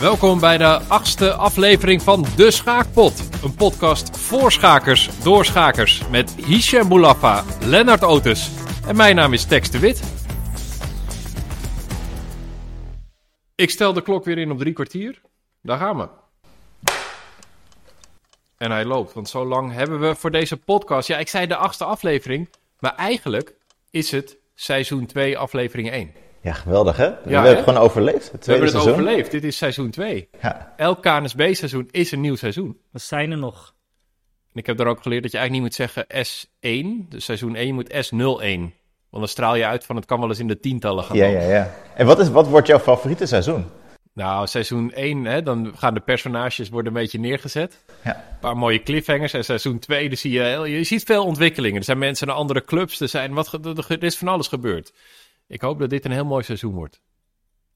Welkom bij de achtste aflevering van De Schaakpot. Een podcast voor schakers, door schakers. Met Hisham Boulafa, Lennart Otis en mijn naam is Tex de Wit. Ik stel de klok weer in op drie kwartier. Daar gaan we. En hij loopt, want zo lang hebben we voor deze podcast. Ja, ik zei de achtste aflevering, maar eigenlijk is het seizoen 2, aflevering 1. Ja, geweldig hè? we hè? hebben het gewoon overleefd. Het We hebben het seizoen. overleefd. Dit is seizoen 2. Ja. Elk KNSB-seizoen is een nieuw seizoen. We zijn er nog. En ik heb daar ook geleerd dat je eigenlijk niet moet zeggen S1. Dus seizoen 1 je moet S01. Want dan straal je uit van het kan wel eens in de tientallen gaan ja, ja, ja. En wat, is, wat wordt jouw favoriete seizoen? Nou, seizoen 1, hè, dan gaan de personages worden een beetje neergezet. Ja. Een paar mooie cliffhangers. En seizoen 2, dan zie je, je ziet veel ontwikkelingen. Er zijn mensen naar andere clubs. Er, zijn wat, er er is van alles gebeurd. Ik hoop dat dit een heel mooi seizoen wordt.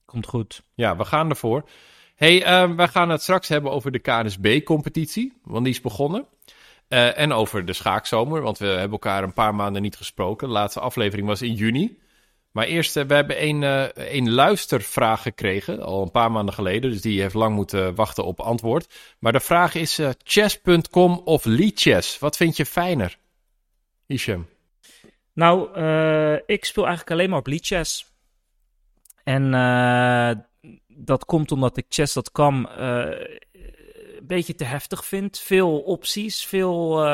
Komt goed. Ja, we gaan ervoor. hey, ehm, wij gaan het straks hebben over de KNSB-competitie, want die is begonnen. Eh, en over de schaakzomer, want we hebben elkaar een paar maanden niet gesproken. De laatste aflevering was in juni. Maar eerst, eh, we hebben een, eh, een luistervraag gekregen, al een paar maanden geleden. Dus die heeft lang moeten wachten op antwoord. Maar de vraag is eh, chess.com of Lichess? Wat vind je fijner? Isham. Nou, eh, ik speel eigenlijk alleen maar op Lichess. En eh, dat komt omdat ik chess.com eh een beetje te heftig vind. Veel opties, veel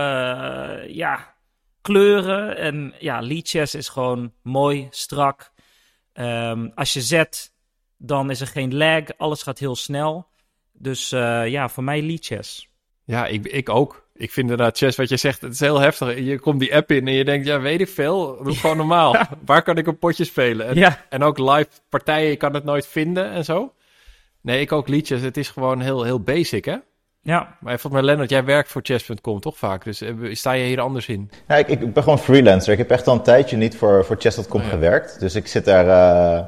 ja, kleuren. En ja, Lichess is gewoon mooi, strak. Ehm, als je zet, dan is er geen lag. Alles gaat heel snel. Dus ja, voor mij Lichess. Ja, ik, ik ook. Ik vind inderdaad, Chess, wat je zegt, het is heel heftig. Je komt die app in en je denkt, ja, weet ik veel. Doe gewoon normaal. Waar kan ik een potje spelen? En, Ja. en ook live partijen, je kan het nooit vinden en zo. Nee, ik ook liedjes. Het is gewoon heel, heel basic, hè? Ja, Maar volgens mij, Lennart, jij werkt voor chess.com toch vaak? Dus eh, sta je hier anders in? Ja, ik, ik ben gewoon freelancer. Ik heb echt al een tijdje niet voor, voor chess.com Oh ja. gewerkt. Dus ik zit daar eh,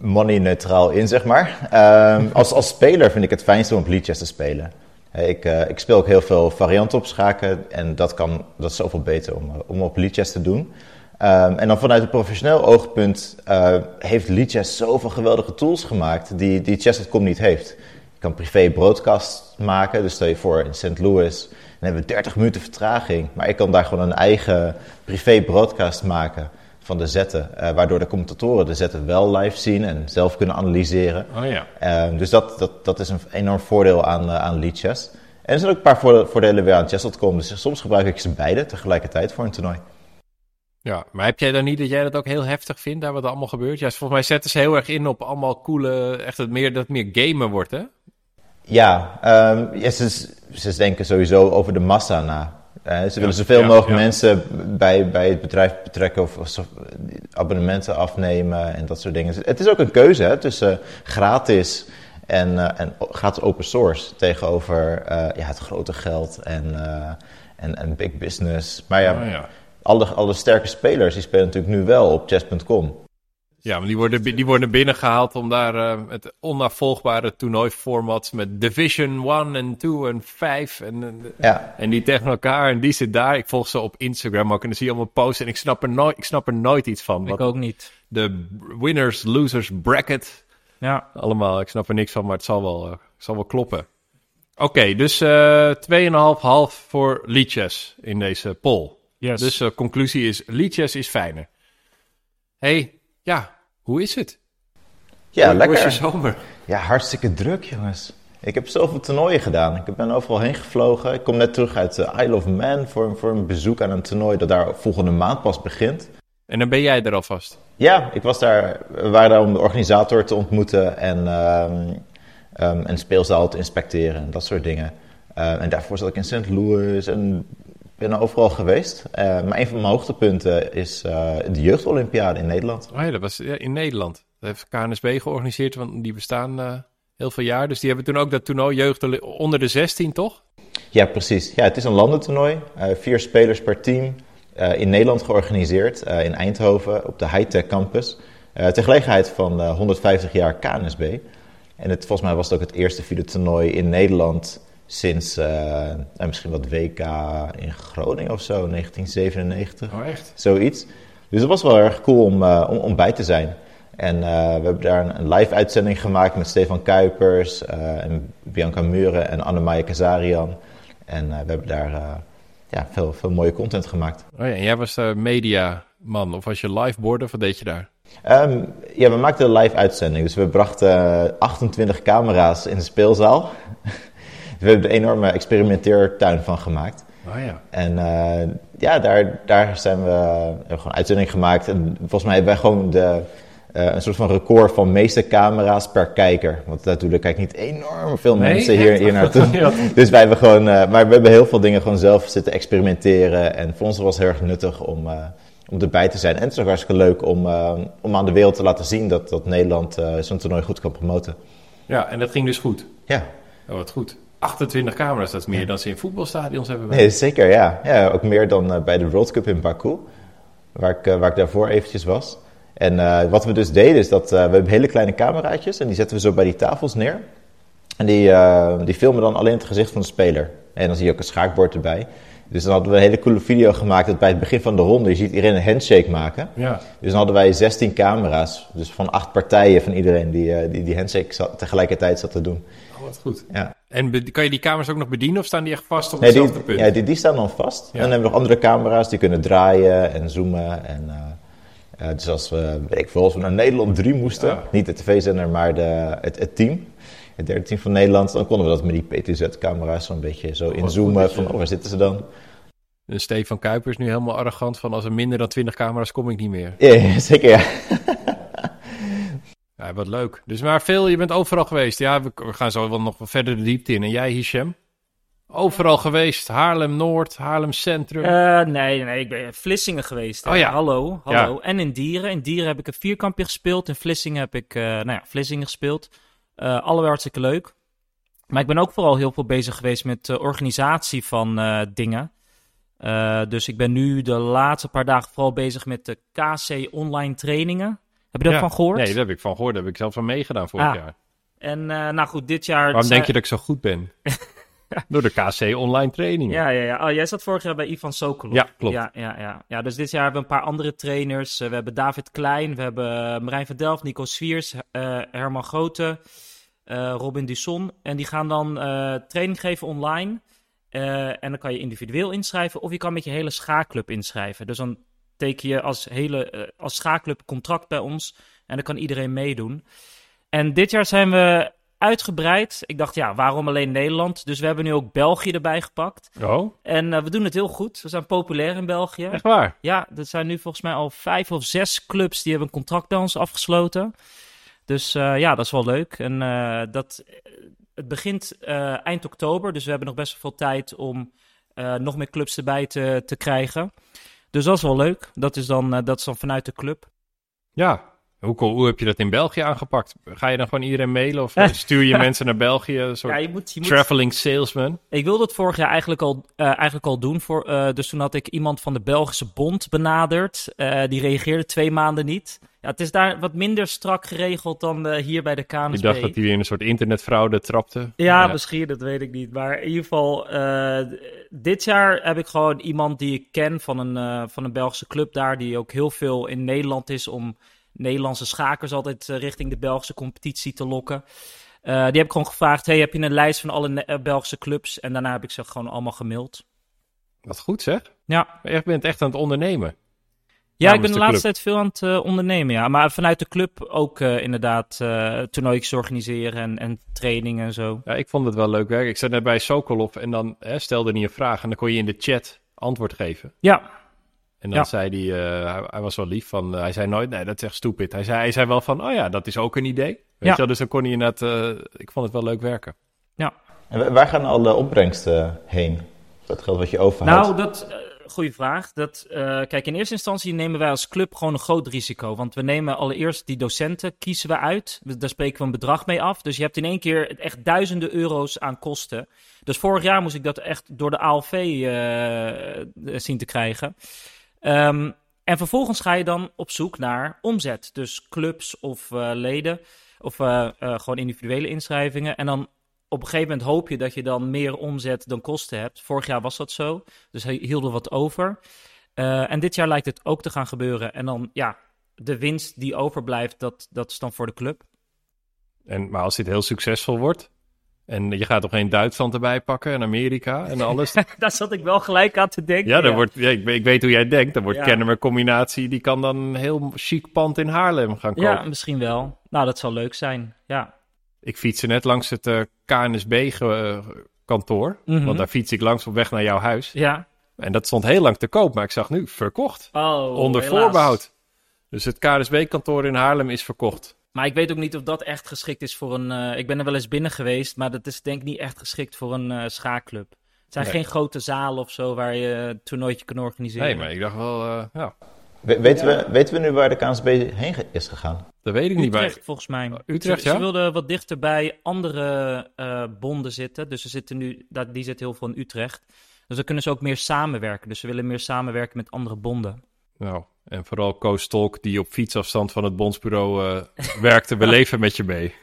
money-neutraal in, zeg maar. Ehm, als, als speler vind ik het fijnste om op Lichess te spelen. Eh, Ik, eh, ik speel ook heel veel varianten op schaken. En dat, kan, dat is zoveel beter om, eh, om op Lichess te doen. Ehm, en dan vanuit een professioneel oogpunt eh, heeft Lichess zoveel geweldige tools gemaakt die, die chess.com niet heeft. Je kan privé broadcast maken. Dus stel je voor in St. Louis, dan hebben we 30 minuten vertraging. Maar ik kan daar gewoon een eigen privé broadcast maken van de zetten. eh, waardoor de commentatoren de zetten wel live zien en zelf kunnen analyseren. Oh ja. Ehm, dus dat, dat, dat is een enorm voordeel aan, eh, aan Lead Chess. En er zijn ook een paar voorde- voordelen weer aan chess.com. Dus soms gebruik ik ze beide tegelijkertijd voor een toernooi. Ja, maar heb jij dan niet dat jij dat ook heel heftig vindt, daar wat er allemaal gebeurt? Ja, volgens mij zetten ze heel erg in op allemaal coole, echt het meer, dat meer gamen wordt, hè? Ja, ehm, ja ze, ze denken sowieso over de massa na. Eh, ze willen zoveel mogelijk mensen bij, bij het bedrijf betrekken of, of abonnementen afnemen en dat soort dingen. Het is ook een keuze hè, tussen gratis en, eh, en gratis open source tegenover eh, ja, het grote geld en, eh, en, en big business. Maar ja, Oh ja. alle, alle sterke spelers die spelen natuurlijk nu wel op chess.com. Ja, maar die worden, bi- die worden binnengehaald om daar eh, het onafvolgbare toernooiformat met Division 1 en 2 en 5 en, en, Ja, en die tegen elkaar en die zit daar. Ik volg ze op Instagram ook en dan zie je allemaal posts en ik snap er nooit, ik snap er nooit iets van. ik ook niet. de winners, losers bracket, Ja, allemaal, ik snap er niks van, maar het zal wel, eh, zal wel kloppen. Oké, dus eh 2,5 half voor Lichess in deze poll. yes. Dus de conclusie is, Lichess is fijner. hey, ja, hoe is het? ja Hoe- Hoe is je lekker. zomer? Ja, hartstikke druk, jongens. Ik heb zoveel toernooien gedaan. Ik ben overal heen gevlogen. Ik kom net terug uit de Isle of Man voor, voor een bezoek aan een toernooi dat daar volgende maand pas begint. En dan ben jij er alvast. Ja, ik was daar, we waren daar om de organisator te ontmoeten en, ehm ehm, en speelzaal te inspecteren en dat soort dingen. Eh, en daarvoor zat ik in St. Louis en ben er overal geweest. Eh, maar een van mijn hoogtepunten is eh, de jeugdolympiade in Nederland. Oh ja, dat was ja, in Nederland. Dat heeft KNSB georganiseerd, want die bestaan eh, heel veel jaar. Dus die hebben toen ook dat toernooi jeugd onder de 16, toch? Ja, precies. Ja, het is een landentoernooi. Vier spelers per team. in Nederland georganiseerd, in Eindhoven, op de Hightech Campus. Ter gelegenheid van eh, 150 jaar KNSB. En het, volgens mij was het ook het eerste vierde toernooi in Nederland sinds eh, eh, misschien wat WK in Groningen of zo, 1997 Oh, echt? zoiets. Dus het was wel erg cool om, eh, om, om bij te zijn. En uh, we hebben daar een, een, live uitzending gemaakt met Stefan Kuipers uh, en Bianca Muren en Annemarie Kazarian. En uh, we hebben daar ja, veel, veel mooie content gemaakt. Oh ja, en jij was de mediaman of was je live boarder of wat deed je daar? Um, ja, we maakten een live uitzending. Dus we brachten 28 camera's in de speelzaal. We hebben er een enorme experimenteertuin van gemaakt. Oh ja. En uh, ja, daar, daar zijn we, hebben gewoon uitzending gemaakt. En volgens mij hebben wij gewoon de, uh, een soort van record van meeste camera's per kijker. Want natuurlijk kijken niet enorm veel Nee, mensen hier, hier naartoe. Ja. Dus wij hebben gewoon, uh, maar we hebben heel veel dingen gewoon zelf zitten experimenteren. En voor ons was het heel erg nuttig om, om erbij te zijn. En het is ook hartstikke leuk om, om aan de wereld te laten zien dat, dat Nederland zo'n toernooi goed kan promoten. Ja, en dat ging dus goed. Ja, Oh, wat goed. 28 camera's, dat is meer dan ze in voetbalstadions hebben. nee, zeker ja. ja. Ook meer dan uh, bij de World Cup in Baku, waar ik, uh, waar ik daarvoor eventjes was. En uh, wat we dus deden is dat we hebben hele kleine cameraatjes en die zetten we zo bij die tafels neer. En die, die filmen dan alleen het gezicht van de speler. En dan zie je ook een schaakbord erbij. Dus dan hadden we een hele coole video gemaakt dat bij het begin van de ronde je ziet iedereen een handshake maken. Ja. Dus dan hadden wij 16 camera's, dus van acht partijen van iedereen die uh, die, die handshake zat, tegelijkertijd zat te doen. Oh, wat goed. Ja. En kan je die camera's ook nog bedienen of staan die echt vast op Nee, hetzelfde die, punt? ja, die, die staan dan vast. Ja. En dan hebben we nog andere camera's die kunnen draaien en zoomen. En, uh, uh, dus als we, weet ik veel, als we naar Nederland 3 moesten, Ja. niet de tv-zender, maar de, het, het team, het derde team van Nederland, dan konden we dat met die PTZ-camera's zo'n beetje zo wat inzoomen van, oh, waar zitten ze dan? En Stefan Kuipers nu helemaal arrogant van als er minder dan 20 camera's kom ik niet meer. Ja, zeker ja. Ja, wat leuk. Dus maar veel, je bent overal geweest. Ja, we, we gaan zo wel nog wat verder de diepte in. En jij, Hisham? Overal geweest. Haarlem Noord, Haarlem Centrum. Eh, nee, nee, ik ben in Vlissingen geweest. hè. Oh ja. Hallo, hallo. Ja. En in Dieren. In Dieren heb ik een vierkampje gespeeld. In Vlissingen heb ik, eh, nou ja, Vlissingen gespeeld. Eh allebei hartstikke leuk. Maar ik ben ook vooral heel veel bezig geweest met de organisatie van eh, dingen. Eh, dus ik ben nu de laatste paar dagen vooral bezig met de KC online trainingen. Heb je Ja. daarvan gehoord? Nee, daar heb ik van gehoord. Daar heb ik zelf van meegedaan vorig Ah, jaar. En eh, nou goed, dit jaar... Waarom denk je dat ik zo goed ben? Door de KC online trainingen. Ja, ja, ja. Oh, jij zat vorig jaar bij Ivan Sokolov. Ja, klopt. Ja, ja, ja. ja, dus dit jaar hebben we een paar andere trainers. Eh, we hebben David Klein, we hebben eh, Marijn van Delft, Nico Swiers, eh, Herman Grote, eh, Robin Dusson. En die gaan dan eh, training geven online. Eh, en dan kan je individueel inschrijven of je kan met je hele schaakclub inschrijven. Dus dan teken je als, hele, als schaakclub contract bij ons en dan kan iedereen meedoen. En dit jaar zijn we uitgebreid. Ik dacht, ja, waarom alleen Nederland? Dus we hebben nu ook België erbij gepakt. Oh, En we doen het heel goed. We zijn populair in België. echt waar? Ja, er zijn nu volgens mij al vijf of zes clubs die hebben een contract bij ons afgesloten. Dus eh, ja, dat is wel leuk. En eh, dat, het begint eh, eind oktober, dus we hebben nog best wel veel tijd om nog meer clubs erbij te, te krijgen. Dus dat is wel leuk. Dat is dan, dat is dan vanuit de club. Ja. Hoe, hoe heb je dat in België aangepakt? Ga je dan gewoon iedereen mailen of eh, stuur je mensen naar België? Een soort Ja, je moet, je moet, traveling salesman? Ik wilde het vorig jaar eigenlijk al, eh, eigenlijk al doen. Voor, eh, dus toen had ik iemand van de Belgische Bond benaderd. Eh, die reageerde twee maanden niet. Ja, het is daar wat minder strak geregeld dan eh, hier bij de KNSB. Ik dacht dat hij weer in een soort internetfraude trapte. Ja, misschien, dat weet ik niet. Maar in ieder geval, eh, dit jaar heb ik gewoon iemand die ik ken van een, eh, van een Belgische club daar, die ook heel veel in Nederland is om Nederlandse schakers altijd eh, richting de Belgische competitie te lokken. Eh, die heb ik gewoon gevraagd, hey, heb je een lijst van alle eh, Belgische clubs? En daarna heb ik ze gewoon allemaal gemaild. Wat goed zeg. Ja, Je bent echt aan het ondernemen. ja ik ben de, de laatste club. tijd veel aan het ondernemen, ja. Maar vanuit de club ook inderdaad uh, toernooitjes organiseren en, en trainingen en zo. Ja, ik vond het wel leuk werk. Ik zat net bij Sokolov en dan hè, stelde hij een vraag en dan kon je in de chat antwoord geven. Ja, En dan Ja. zei hij, eh, hij, hij was wel lief van, eh, hij zei nooit, nee, dat is echt stupid. Hij zei, hij zei wel van, oh ja, dat is ook een idee. Weet Ja. je wel, dus dan kon hij inderdaad, eh, ik vond het wel leuk werken. En wa- waar gaan al de opbrengsten heen? Dat geld wat je overhoudt? Nou, dat, goede vraag. Dat, eh, kijk, in eerste instantie nemen wij als club gewoon een groot risico. Want we nemen allereerst die docenten, kiezen we uit. We- Daar spreken we een bedrag mee af. Dus je hebt in één keer echt duizenden euro's aan kosten. Dus vorig jaar moest ik dat echt door de ALV eh, zien te krijgen. Ehm, en vervolgens ga je dan op zoek naar omzet. Dus clubs of eh, leden. Of eh, eh, gewoon individuele inschrijvingen. En dan op een gegeven moment hoop je dat je dan meer omzet dan kosten hebt. Vorig jaar was dat zo. Dus hij hield er wat over. En dit jaar lijkt het ook te gaan gebeuren. En dan, ja, de winst die overblijft, dat, dat is dan voor de club. En, maar als dit heel succesvol wordt. En je gaat toch geen Duitsland erbij pakken en Amerika en alles. Daar zat ik wel gelijk aan te denken. ja, dan Wordt, ja ik, ik, weet hoe jij denkt. Dan wordt Ja. Kennemer combinatie. Die kan dan een heel chic pand in Haarlem gaan kopen. Ja, misschien wel. Nou, dat zal leuk zijn. Ja. Ik fietste net langs het eh, KNSB-kantoor. Mhm. Want daar fiets ik langs op weg naar jouw huis. Ja. En dat stond heel lang te koop. Maar ik zag nu verkocht. Oh, onder helaas. voorbehoud. Dus het KNSB-kantoor in Haarlem is verkocht. Maar ik weet ook niet of dat echt geschikt is voor een... eh, ik ben er wel eens binnen geweest, maar dat is denk ik niet echt geschikt voor een eh schaakclub. Het zijn Nee. geen grote zalen of zo waar je een toernooitje kan organiseren. Nee, maar ik dacht wel, eh, ja, We- weten, we, weten we nu waar de KNSB heen ge- is gegaan? dat weet ik niet. Utrecht, volgens mij. Utrecht, ze, ja? Ze wilden wat dichter bij andere eh, bonden zitten. Dus ze zitten nu, dat, die zit heel veel in Utrecht. Dus dan kunnen ze ook meer samenwerken. Dus ze willen meer samenwerken met andere bonden. Nou, en vooral Koos Stolk, die op fietsafstand van het bondsbureau eh, werkte. We leven met je mee.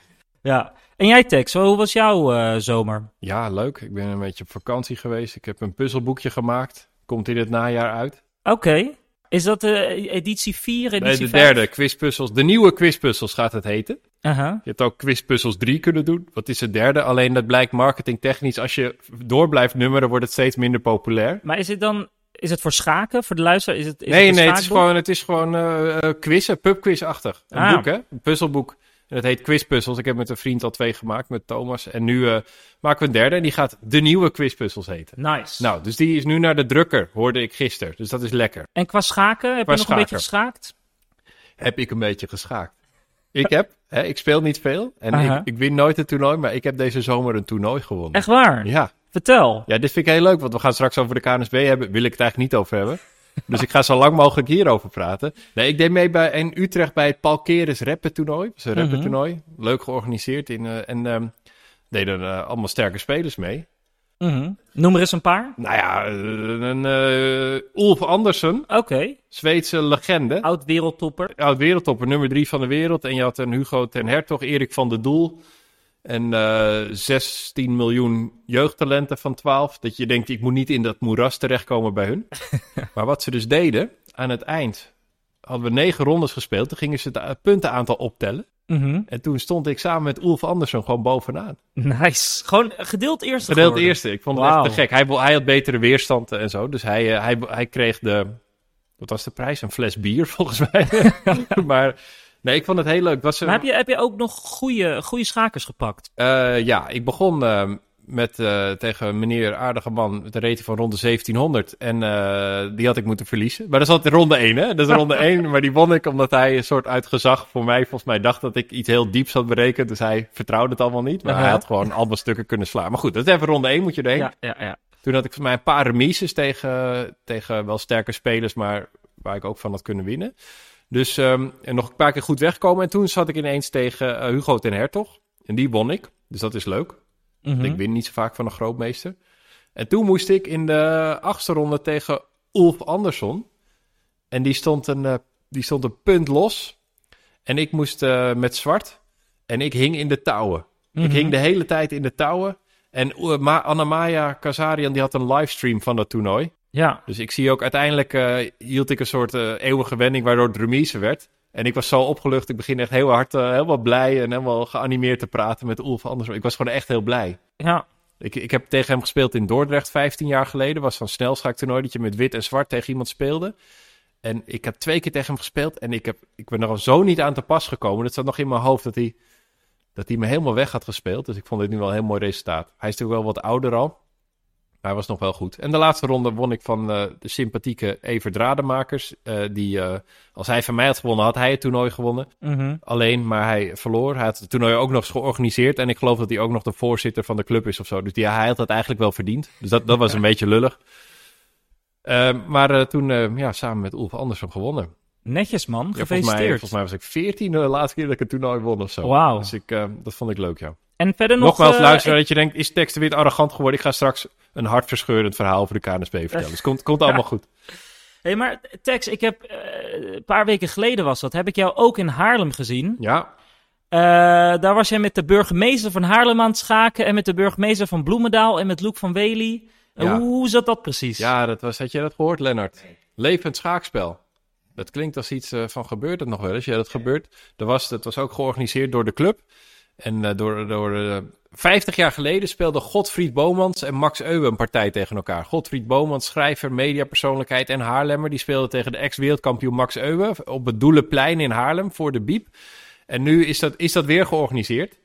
Ja. En jij, Tex, hoe was jouw eh, zomer? Ja, leuk. Ik ben een beetje op vakantie geweest. Ik heb een puzzelboekje gemaakt. Komt in het najaar uit. Oké. Is dat eh, editie 4, editie Nee, de 5? derde, quizpuzzels. De nieuwe quizpuzzels gaat het heten. Aha. Je hebt ook quizpuzzels 3 kunnen doen. Wat is het derde? Alleen dat blijkt marketingtechnisch. Als je door blijft nummeren, wordt het steeds minder populair. Maar is het dan... Is het voor schaken? Voor de luisteraar? Is het, is nee, het nee, het is gewoon, het is gewoon eh, quizzen, pubquiz-achtig. Een Ah. boek, hè? Een puzzelboek. En dat heet Quizpuzzels. Ik heb met een vriend al twee gemaakt, met Thomas. En nu eh, maken we een derde en die gaat De Nieuwe Quizpuzzels heten. Nice. Nou, dus die is nu naar de drukker, hoorde ik gisteren. Dus dat is lekker. En qua schaken, heb Qua je nog een beetje geschaakt? Heb ik een beetje geschaakt. Ik heb, hè, ik speel niet veel en ik, ik win nooit een toernooi, maar ik heb deze zomer een toernooi gewonnen. Echt waar? Ja. Vertel. ja, dit vind ik heel leuk, want we gaan straks over de KNSB hebben. Wil ik het eigenlijk niet over hebben. Dus ik ga zo lang mogelijk hierover praten. Nee, ik deed mee bij, in Utrecht bij het Paul Keres rappentoernooi. Dat is een Mhm. Leuk georganiseerd. In, eh, en ehm, deden eh, allemaal sterke spelers mee. Mhm. Noem er eens een paar. Nou ja, eh, een eh Ulf Andersen, Oké. Zweedse legende. Oud wereldtopper. Oud wereldtopper, nummer drie van de wereld. En je had een Hugo ten Hertog, Erik van der Doel. En eh 16 miljoen jeugdtalenten van 12. Dat je denkt, ik moet niet in dat moeras terechtkomen bij hun. maar wat ze dus deden, aan het eind hadden we negen rondes gespeeld. Toen gingen ze het puntenaantal optellen. Mhm. En toen stond ik samen met Ulf Andersen gewoon bovenaan. Nice. Gewoon gedeeld eerste Gedeeld geworden. eerste. Ik vond het echt te gek. Hij, hij had betere weerstand en zo. Dus hij, eh, hij, hij kreeg de... Wat was de prijs? Een fles bier, volgens mij. maar nee, ik vond het heel leuk. Het was een- Maar heb je, heb je ook nog goede, goede schakers gepakt? Eh, ja, ik begon eh, met, eh, tegen meneer Aardige Man met een rating van ronde 1700. En eh, die had ik moeten verliezen. Maar dat is altijd ronde 1, hè? Dat is ronde 1. Maar die won ik omdat hij een soort uit gezag voor mij, volgens mij, dacht dat ik iets heel dieps had berekend. Dus hij vertrouwde het allemaal niet. Maar hij had gewoon allemaal stukken kunnen slaan. Maar goed, dat is even ronde 1, moet je erheen. Ja, ja, ja. Toen had ik voor mij een paar remises tegen, tegen wel sterke spelers, maar waar ik ook van had kunnen winnen. Dus ehm, en nog een paar keer goed wegkomen. En toen zat ik ineens tegen eh, Hugo ten Hertog. En die won ik. Dus dat is leuk. Mhm. Ik win niet zo vaak van een grootmeester. En toen moest ik in de achtste ronde tegen Ulf Andersson. En die stond een, eh, die stond een punt los. En ik moest eh, met zwart. En ik hing in de touwen. Ik Mhm. hing de hele tijd in de touwen. En uh, Ma Anamaya Kazarian die had een livestream van dat toernooi. Ja. Dus ik zie ook uiteindelijk eh, hield ik een soort eh, eeuwige wending waardoor het remise werd. En ik was zo opgelucht. Ik begin echt heel hard, eh, helemaal blij en helemaal geanimeerd te praten met Ulf Andersson. Ik was gewoon echt heel blij. Ja. Ik, ik heb tegen hem gespeeld in Dordrecht 15 jaar geleden. Was zo'n snelschaaktoernooi dat je met wit en zwart tegen iemand speelde. En ik heb twee keer tegen hem gespeeld. En ik, heb, ik ben er al zo niet aan te pas gekomen. Het zat nog in mijn hoofd dat hij, dat hij me helemaal weg had gespeeld. Dus ik vond dit nu wel een heel mooi resultaat. Hij is natuurlijk wel wat ouder al. Maar hij was nog wel goed. En de laatste ronde won ik van eh, de sympathieke Evert Rademakers. eh, die, eh, als hij van mij had gewonnen, had hij het toernooi gewonnen. Mhm. Alleen, maar hij verloor. Hij had het toernooi ook nog eens georganiseerd. En ik geloof dat hij ook nog de voorzitter van de club is of zo. Dus die, hij had dat eigenlijk wel verdiend. Dus dat, dat was een beetje lullig. Maar toen ja, samen met Ulf Andersson gewonnen. Netjes, man. Ja, volgens, mij, Gefeliciteerd. volgens mij was ik 14 de laatste keer dat ik een toernooi won of zo. Wauw. Dus ik, dat vond ik leuk, ja. En verder nog... Nogmaals, eh, luisteren dat je denkt, is tekst weer arrogant geworden? Ik ga straks een hartverscheurend verhaal over de KNSB vertellen. Dus komt, komt allemaal goed. hey, maar Tex, ik heb... eh, een paar weken geleden was dat. Heb ik jou ook in Haarlem gezien. Ja, Eh, daar was jij met de burgemeester van Haarlem aan het schaken... en met de burgemeester van Bloemendaal en met Loek van Wely. Ja. Hoe, hoe zat dat precies? ja dat was, had je dat gehoord, Lennart? Levend schaakspel. Dat klinkt als iets van gebeurt het nog wel eens. Ja, dat gebeurt. Er was, dat was ook georganiseerd door de club. En eh, door, door eh, 50 jaar geleden speelden Godfried Bomans en Max Euwe een partij tegen elkaar. Godfried Bomans, schrijver, mediapersoonlijkheid en Haarlemmer. Die speelde tegen de ex-wereldkampioen Max Euwe op het Doelenplein in Haarlem voor de Biep. En nu is dat, is dat weer georganiseerd.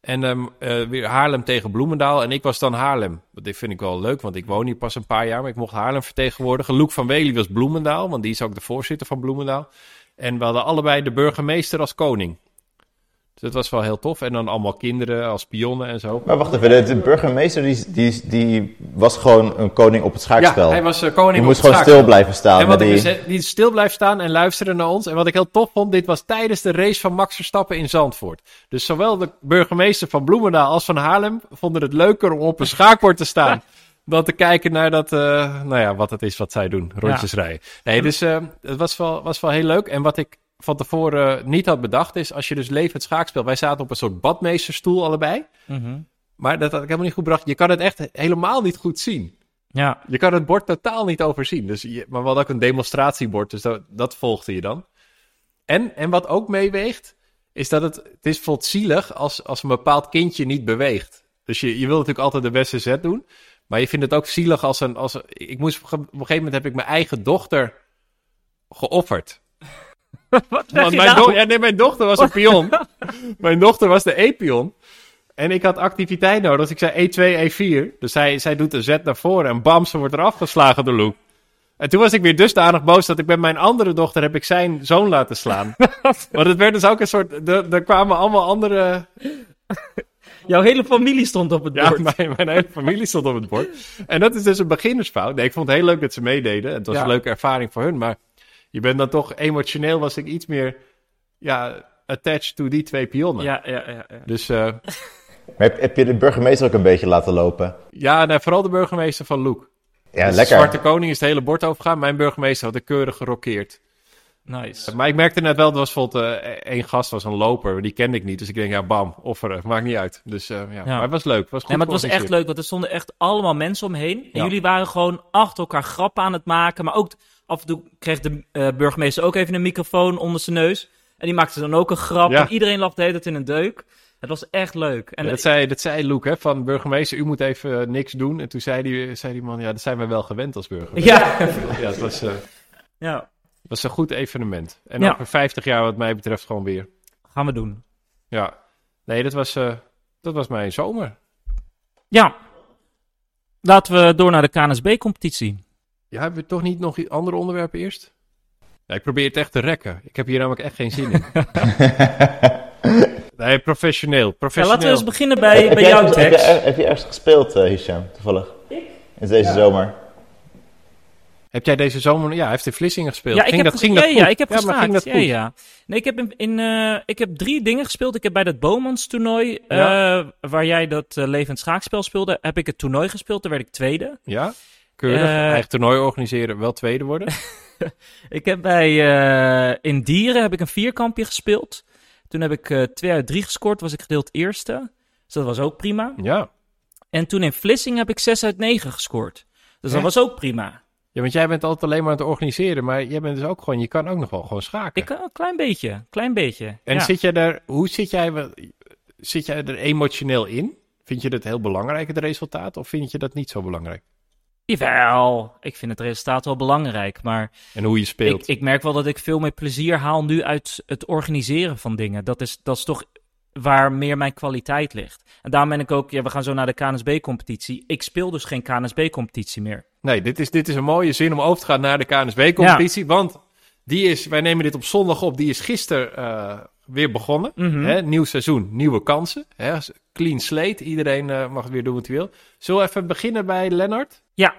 En ehm, eh, weer Haarlem tegen Bloemendaal. En ik was dan Haarlem. Dit vind ik wel leuk, want ik woon hier pas een paar jaar. Maar ik mocht Haarlem vertegenwoordigen. Loek van Wely was Bloemendaal, want die is ook de voorzitter van Bloemendaal. En we hadden allebei de burgemeester als koning. Dus dat was wel heel tof. En dan allemaal kinderen als pionnen en zo. Maar wacht even, de, burgemeester die, die, die was gewoon een koning op het schaakspel. Ja, hij was eh, koning die op moest het gewoon schaakspel. stil blijven staan. En wat ik die... dus, die stil blijft staan en luisteren naar ons. En wat ik heel tof vond, dit was tijdens de race van Max Verstappen in Zandvoort. Dus zowel de burgemeester van Bloemendaal als van Haarlem vonden het leuker om op een schaakbord te staan. Dan te kijken naar dat, eh, nou ja, wat het is wat zij doen, rondjes rijden. Nee, dus eh, het was wel, was wel heel leuk. En wat ik van tevoren niet had bedacht is, als je dus levend schaakspel... Wij zaten op een soort badmeesterstoel allebei. Mhm. Maar dat had ik helemaal niet goed bedacht. Je kan het echt helemaal niet goed zien. Ja, Je kan het bord totaal niet overzien. Dus je, maar we hadden ook een demonstratiebord, dus dat, dat volgde je dan. En, en wat ook meeweegt, is dat het, het is bijvoorbeeld zielig als, als een bepaald kindje niet beweegt. Dus je, je wil natuurlijk altijd de beste zet doen. Maar je vindt het ook zielig als een... Als, ik moest, op een gegeven moment heb ik mijn eigen dochter geofferd. wat Want mijn, nou? do- ja, nee, mijn dochter was een pion. mijn dochter was de E-pion. En ik had activiteit nodig. Dus ik zei E2, E4. Dus zij, zij doet een zet naar voren. En bam, ze wordt eraf geslagen door Luke. En toen was ik weer dusdanig boos dat ik met mijn andere dochter heb ik zijn zoon laten slaan. Want het werd dus ook een soort... Er, kwamen allemaal andere... Jouw hele familie stond op het Ja, bord. mijn, mijn hele familie stond op het bord. En dat is dus een beginnersfout. Nee, ik vond het heel leuk dat ze meededen. Het was Ja. een leuke ervaring voor hun. Maar je bent dan toch... Emotioneel was ik iets meer... Ja, attached to die twee pionnen. Ja, ja, ja. ja. Dus eh, Maar heb, heb je de burgemeester ook een beetje laten lopen? ja, nee, vooral de burgemeester van Loek. Ja, Dus lekker. De Zwarte Koning is het hele bord overgegaan. Mijn burgemeester had de keurig gerokkeerd. Nice. Maar ik merkte net wel, er was bijvoorbeeld eh, één gast, was een loper. Die kende ik niet. Dus ik denk, ja, bam, offeren. Maakt niet uit. Dus eh, ja. maar het was leuk. Het was goed Nee, maar het was echt leuk, want er stonden echt allemaal mensen omheen. En Ja. jullie waren gewoon achter elkaar grappen aan het maken. Maar ook af en toe kreeg de eh, burgemeester ook even een microfoon onder zijn neus. En die maakte dan ook een grap. Ja. En iedereen hele tijd in een deuk. Het was echt leuk. En Ja, dat, zei, dat zei Luke, hè, van burgemeester, u moet even eh, niks doen. En toen zei die, zei die man, ja, dat zijn we wel gewend als burgemeester. ja, Ja, het was, eh, ja, was een goed evenement. En Ja. over 50 jaar wat mij betreft gewoon weer. gaan we doen. Ja. Nee, dat was, dat was mijn zomer. Ja. Laten we door naar de KNSB-competitie. Ja, hebben we toch niet nog andere onderwerpen eerst? Ja, ik probeer het echt te rekken. Ik heb hier namelijk echt geen zin in. nee, professioneel. Ja, professioneel. laten we eens beginnen bij, Heb bij jouw heb, jij- tekst. heb je ergens gespeeld, eh, Hisham, toevallig? In deze zomer? Heb jij deze zomer... Ja, hij heeft in Vlissingen gespeeld. Ja, ik ging heb, dat, ging dat ja, goed? ja, ik heb ja, maar geschaakt. ging dat ja, goed? ja. Nee, ik heb, in, in, eh, ik heb drie dingen gespeeld. Ik heb bij dat Bomans toernooi, eh, waar jij dat levend schaakspel speelde, heb ik het toernooi gespeeld. Daar werd ik tweede. Ja? Keurig. Eh, Eigen toernooi organiseren, wel tweede worden. Ik heb bij eh, in Dieren heb ik een vierkampje gespeeld. Toen heb ik eh 2 uit 3 gescoord, was ik gedeeld eerste. Dus dat was ook prima. ja. En toen in Vlissingen heb ik 6 uit 9 gescoord. Dus dat was ook prima. ja, want jij bent altijd alleen maar aan het organiseren. Maar jij bent dus ook gewoon... Je kan ook nog wel gewoon schaken. Ik kan een klein beetje, klein beetje. En ja. zit jij daar... Hoe zit jij... Zit jij er emotioneel in? Vind je dat heel belangrijk, het resultaat? Of vind je dat niet zo belangrijk? Jawel, ik vind het resultaat wel belangrijk, maar En hoe je speelt? ik, ik merk wel dat ik veel meer plezier haal nu uit het organiseren van dingen. Dat is, dat is toch waar meer mijn kwaliteit ligt. En daarom ben ik ook, ja, we gaan zo naar de KNSB-competitie. Ik speel dus geen KNSB-competitie meer. Nee, dit is, dit is een mooie zin om over te gaan naar de KNSB-competitie. Want die is, wij nemen dit op zondag op, die is gisteren eh, weer begonnen. Mhm. Hè, nieuw seizoen, nieuwe kansen. Hè, clean slate, iedereen eh, mag weer doen wat hij wil. Zullen we even beginnen bij Lennart? Ja.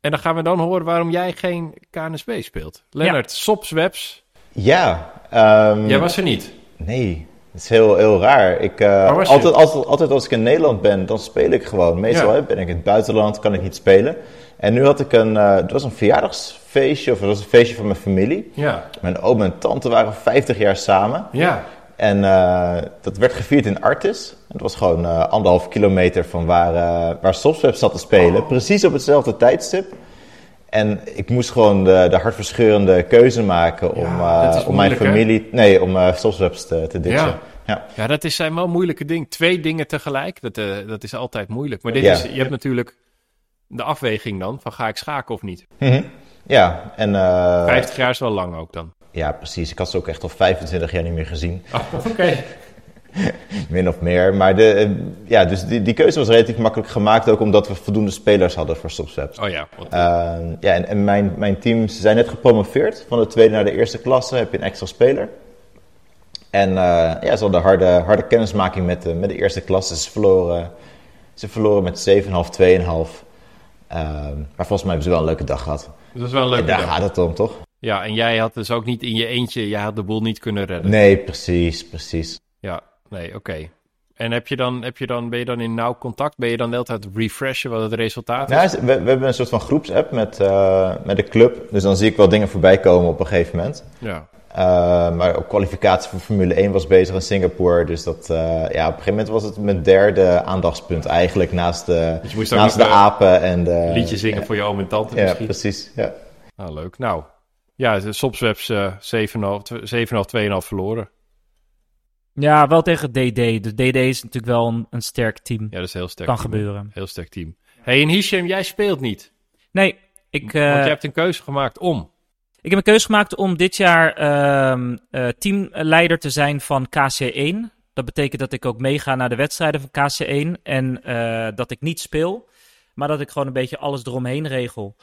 En dan gaan we dan horen waarom jij geen KNSB speelt. Lennart, Sops Webs, Ja. ehm, jij was er niet. Nee, het is heel, heel raar. Ik, eh, je? altijd, altijd, altijd als ik in Nederland ben, dan speel ik gewoon. Meestal Ja. hè, ben ik in het buitenland, kan ik niet spelen. En nu had ik een, eh, het was een verjaardagsfeestje, of het was een feestje van mijn familie. Ja, Mijn oom en tante waren 50 jaar samen. ja. En eh, dat werd gevierd in Artis. Het was gewoon eh, anderhalf kilometer van waar, waar Softweb zat te spelen. Oh. Precies op hetzelfde tijdstip. En ik moest gewoon de, de hartverscheurende keuze maken om, Ja, om mijn hè? familie... Nee, om uh, te, te ditchen. Ja. Ja. Ja, dat is, zijn wel moeilijke dingen. Twee dingen tegelijk, dat, dat is altijd moeilijk. Maar dit Ja. is, je hebt natuurlijk de afweging dan, van ga ik schaken of niet? Mhm. Ja, en... eh, 50 jaar is wel lang ook dan. Ja, precies. Ik had ze ook echt al 25 jaar niet meer gezien. Oké. Min of meer. Maar de, eh, ja, dus die, die keuze was relatief makkelijk gemaakt. Ook omdat we voldoende spelers hadden voor Stopswebs. Oh ja. Uh, ja, en, en mijn, mijn team, ze zijn net gepromoveerd. Van de tweede naar de eerste klasse heb je een extra speler. En uh, ja, ze hadden harde, harde kennismaking met de, met de eerste klasse. Ze verloren, ze verloren met 7,5, 2,5. Uh, maar volgens mij hebben ze wel een leuke dag gehad. Dus dat is wel een En leuke daar dag. gaat het om, toch? Ja, en jij had dus ook niet in je eentje, jij had de boel niet kunnen redden. Nee, precies, precies. Ja, nee, oké. En heb je dan, heb je dan, ben je dan in nauw contact? Ben je dan de hele tijd refreshen wat het resultaat is? Nou, we, we hebben een soort van groepsapp met, uh, met de club. Dus dan zie ik wel dingen voorbij komen op een gegeven moment. Ja. Uh, maar ook kwalificatie voor Formule 1 was bezig in Singapore. Dus dat, uh, ja, op een gegeven moment was het mijn derde aandachtspunt eigenlijk. Naast de, Dus je moest ook naast de eh, apen en de... Liedje zingen ja, voor je oom en tante Ja, misschien. precies. Ja. Nou, leuk. Nou, ja, de Sopswebs uh, 7,5, 2,5 verloren. Ja, wel tegen DD. De DD is natuurlijk wel een, een sterk team. Ja, dat is heel sterk kan team. gebeuren. Heel sterk team. hey, en Hisham, jij speelt niet. Nee, ik... Want je hebt een keuze gemaakt om. Ik heb een keuze gemaakt om dit jaar uh, uh, teamleider te zijn van KC1. Dat betekent dat ik ook meega naar de wedstrijden van KC1. En uh, dat ik niet speel, maar dat ik gewoon een beetje alles eromheen regel.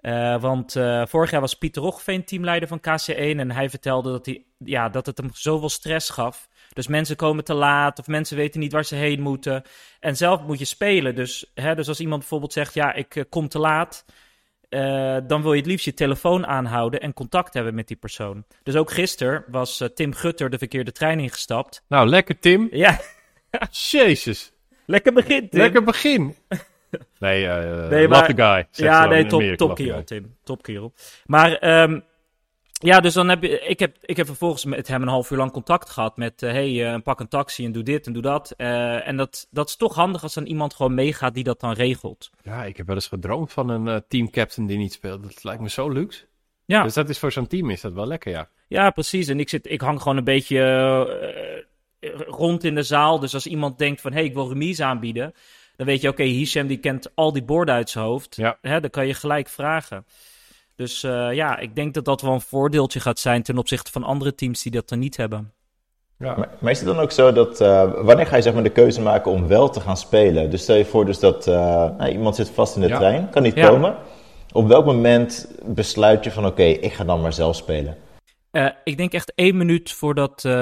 Uh, want vorig jaar was Pieter Roggeveen teamleider van KC1 en hij vertelde dat, hij, ja, dat het hem zoveel stress gaf. Dus mensen komen te laat of mensen weten niet waar ze heen moeten. En zelf moet je spelen. Dus, hè, dus als iemand bijvoorbeeld zegt, ja, ik kom te laat... Uh, dan wil je het liefst je telefoon aanhouden en contact hebben met die persoon. Dus ook gisteren was uh, Tim Gutter de verkeerde trein ingestapt. Nou, lekker Tim. Ja. Jezus. Lekker begin, Tim. Lekker begin. Nee, uh, nee maar, guy. Ja, nee, top, top kerel, Tim. Top kerel. Maar um, ja, dus dan heb je, ik heb, ik heb vervolgens met hem een half uur lang contact gehad met, uh, hey, uh, pak een taxi en doe dit en doe dat. Uh, en dat, dat is toch handig als dan iemand gewoon meegaat die dat dan regelt. Ja, ik heb wel eens gedroomd van een teamcaptain die niet speelt. Dat lijkt me zo luxe. Ja. Dus dat is voor zo'n team is dat wel lekker, ja. Ja, precies. En ik, zit, ik hang gewoon een beetje rond in de zaal. Dus als iemand denkt van, hé, hey, ik wil remise aanbieden. Dan weet je, oké, okay, Hisham die kent al die borden uit zijn hoofd. Ja. Hè, dan kan je gelijk vragen. Dus uh, ja, ik denk dat dat wel een voordeeltje gaat zijn ten opzichte van andere teams die dat er niet hebben. Ja. Maar, maar, is het dan ook zo dat, uh, wanneer ga je zeg maar de keuze maken om wel te gaan spelen? Dus stel je voor dus dat uh, nou, iemand zit vast in de Ja. trein, kan niet Ja. komen. Op welk moment besluit je van oké, ik ga dan maar zelf spelen? Uh, ik denk echt één minuut voordat. Uh,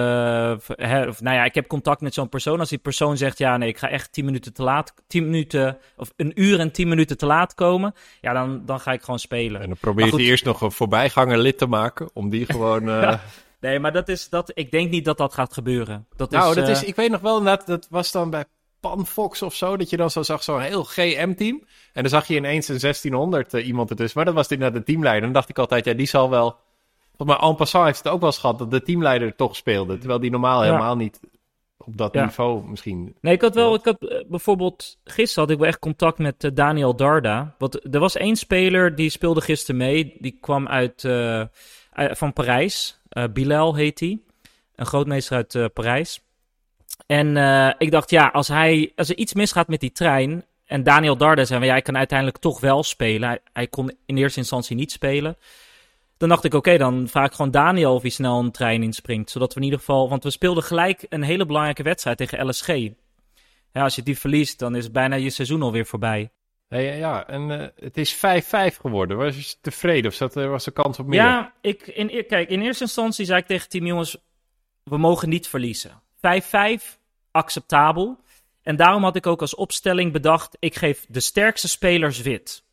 hè, of, nou ja, ik heb contact met zo'n persoon. Als die persoon zegt: ja, nee, ik ga echt tien minuten te laat. Tien minuten. Of een uur en tien minuten te laat komen. Ja, dan, dan ga ik gewoon spelen. En dan probeer je eerst nog een voorbijganger lid te maken. Om die gewoon. Uh... Ja. Nee, maar dat is. Dat, ik denk niet dat dat gaat gebeuren. Dat nou, is, dat is. Ik weet nog wel, dat, dat was dan bij Panfox of zo. Dat je dan zo zag, zo'n heel GM-team. En dan zag je ineens een 1600 uh, iemand ertussen. Maar dat was inderdaad de teamleider. Dan dacht ik altijd, ja, die zal wel. Mij, en passant heeft het ook wel eens gehad dat de teamleider toch speelde. Terwijl die normaal Ja. helemaal niet op dat Ja. niveau misschien. Nee, ik had wel, ik had eh, bijvoorbeeld, gisteren had ik wel echt contact met eh, Daniel Darda. Want er was één speler die speelde gisteren mee. Die kwam uit, eh, van Parijs. Bilal heet hij. Een grootmeester uit Parijs. En ik dacht, ja, als, hij, als er iets misgaat met die trein. En Daniel Darda zei, ja, hij kan uiteindelijk toch wel spelen. Hij, hij kon in eerste instantie niet spelen. Dan dacht ik, oké, dan vraag ik gewoon Daniel of hij snel een trein inspringt. Zodat we in ieder geval, want we speelden gelijk een hele belangrijke wedstrijd tegen LSG. Ja, als je die verliest, dan is bijna je seizoen alweer voorbij. Hey, ja, en eh, het is 5-5 geworden. Was je tevreden of zat, er was de kans op meer? Ja, ik, in, kijk, in eerste instantie zei ik tegen team, jongens, we mogen niet verliezen. 5-5, acceptabel. En daarom had ik ook als opstelling bedacht, ik geef de sterkste spelers wit.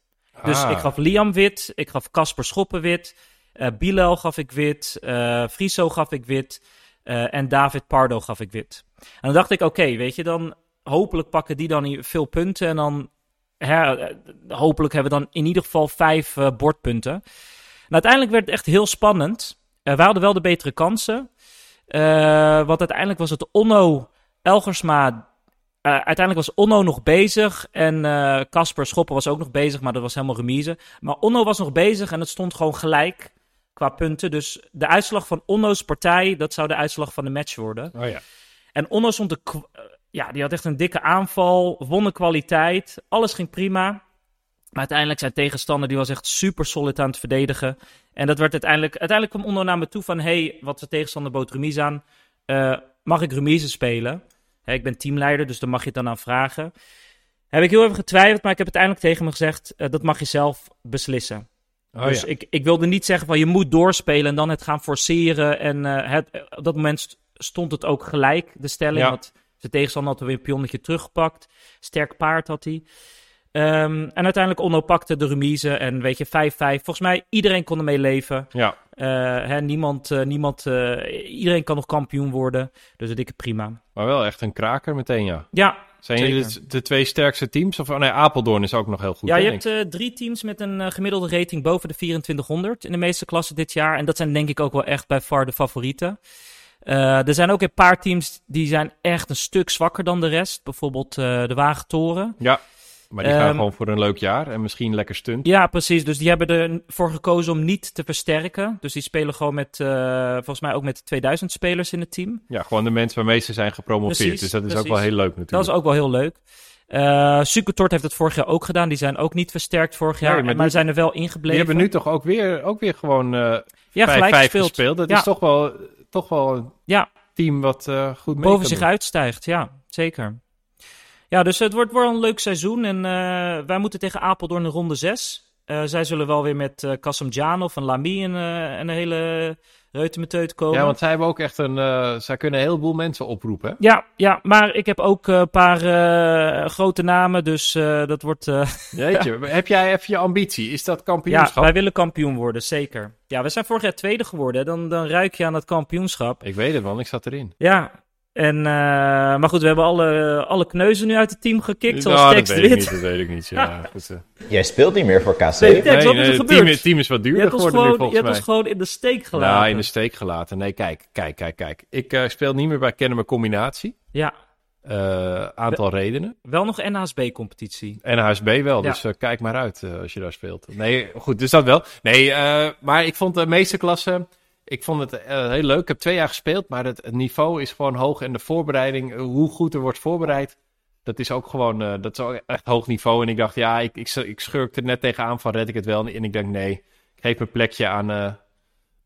Dus Ah. ik gaf Liam wit, ik gaf Casper Schoppen wit, eh Bilal gaf ik wit, eh Friso gaf ik wit eh, en David Pardo gaf ik wit. En dan dacht ik, oké, weet je, dan hopelijk pakken die dan veel punten en dan hè, hopelijk hebben we dan in ieder geval vijf bordpunten. En uiteindelijk werd het echt heel spannend. We hadden wel de betere kansen. Want uiteindelijk was het Onno, Elgersma uiteindelijk was Onno nog bezig en Casper Schoppen was ook nog bezig, maar dat was helemaal remise. Maar Onno was nog bezig en het stond gewoon gelijk qua punten. Dus de uitslag van Onno's partij, dat zou de uitslag van de match worden. Oh ja. En Onno stond de, ja, die had echt een dikke aanval, won de kwaliteit, alles ging prima. Maar uiteindelijk zijn tegenstander, die was echt super solid aan het verdedigen. En dat werd uiteindelijk, uiteindelijk kwam Onno naar me toe van, hey, wat de tegenstander bood remise aan, uh, mag ik remise spelen? ik ben teamleider, dus dan mag je het dan aan vragen. Heb ik heel even getwijfeld, maar ik heb uiteindelijk tegen me gezegd, uh, dat mag je zelf beslissen. Oh, dus ik, ik wilde niet zeggen van je moet doorspelen en dan het gaan forceren. En uh, het, op dat moment stond het ook gelijk, de stelling. Ja. Want de tegenstander had weer een pionnetje teruggepakt. Sterk paard had hij. Um, en uiteindelijk Onno pakte de remise en weet je, 5-5. Volgens mij, iedereen kon ermee leven. Ja. Uh, hè, niemand, uh, niemand uh, iedereen kan nog kampioen worden. Dus een dikke prima. Maar wel echt een kraker meteen, ja. Ja, Zijn jullie de, de, twee sterkste teams? Of oh nee, Apeldoorn is ook nog heel goed. Ja, hè, je hebt drie teams met een gemiddelde rating boven de 2400 in de meeste klassen dit jaar. En dat zijn denk ik ook wel echt bij far de favorieten. Uh, er zijn ook een paar teams die zijn echt een stuk zwakker dan de rest. Bijvoorbeeld de Wagentoren. Ja, maar die gaan um, gewoon voor een leuk jaar en misschien lekker stunt. Ja, precies. Dus die hebben ervoor gekozen om niet te versterken. Dus die spelen gewoon met, uh, volgens mij ook met 2000 spelers in het team. Ja, gewoon de mensen waarmee ze zijn gepromoveerd. Precies, dus dat is precies. ook wel heel leuk natuurlijk. Dat is ook wel heel leuk. Uh, heeft het vorig jaar ook gedaan. Die zijn ook niet versterkt vorig jaar, nee, maar, maar die, zijn er wel ingebleven. Die hebben nu toch ook weer, ook weer gewoon uh, ja, 5-5 gespeeld. Dat ja. is toch wel toch wel een ja. team wat uh, goed mee Boven zich doen. uitstijgt, ja, zeker. Ja, dus het wordt wel een leuk seizoen. En uh, wij moeten tegen Apeldoorn in ronde 6. Uh, zij zullen wel weer met uh, Janov en Lamy en een hele reutemeteut komen. Ja, want zij hebben ook echt een... Zij kunnen een heleboel mensen oproepen, hè? Ja, ja maar ik heb ook een paar grote namen, dus dat wordt... Jeetje, ja. heb jij even je ambitie? Is dat kampioenschap? Ja, wij willen kampioen worden, zeker. Ja, we zijn vorig jaar tweede geworden. Dan, dan ruik je aan het kampioenschap. Ik weet het, man. Ik zat erin. Ja, en, uh, maar goed, we hebben alle, alle kneuzen nu uit het team gekikt, zoals nou, Tex dat weet, ik niet, dat weet ik niet, ja. uh. Jij speelt niet meer voor KC. Nee, Tex, wat is er gebeurd? Team is wat duurder geworden gewoon, nu, volgens je mij. hebt ons gewoon in de steek gelaten. Ja, in de steek gelaten. Nee, kijk, kijk, kijk, kijk. Ik uh, speel niet meer bij Kennemer Combinatie. Ja. Uh, aantal wel, redenen. Wel nog NHSB-competitie. NHSB wel, ja. dus uh, kijk maar uit uh, als je daar speelt. Nee, goed, dus dat wel. Nee, maar ik vond de meeste klassen... Ik vond het uh, heel leuk. Ik heb twee jaar gespeeld, maar het, het, niveau is gewoon hoog. En de voorbereiding, hoe goed er wordt voorbereid, dat is ook gewoon uh, dat is ook echt hoog niveau. En ik dacht, ja, ik, ik, ik schurkte er net tegenaan van, red ik het wel? En ik denk, nee, ik geef mijn plekje aan, uh,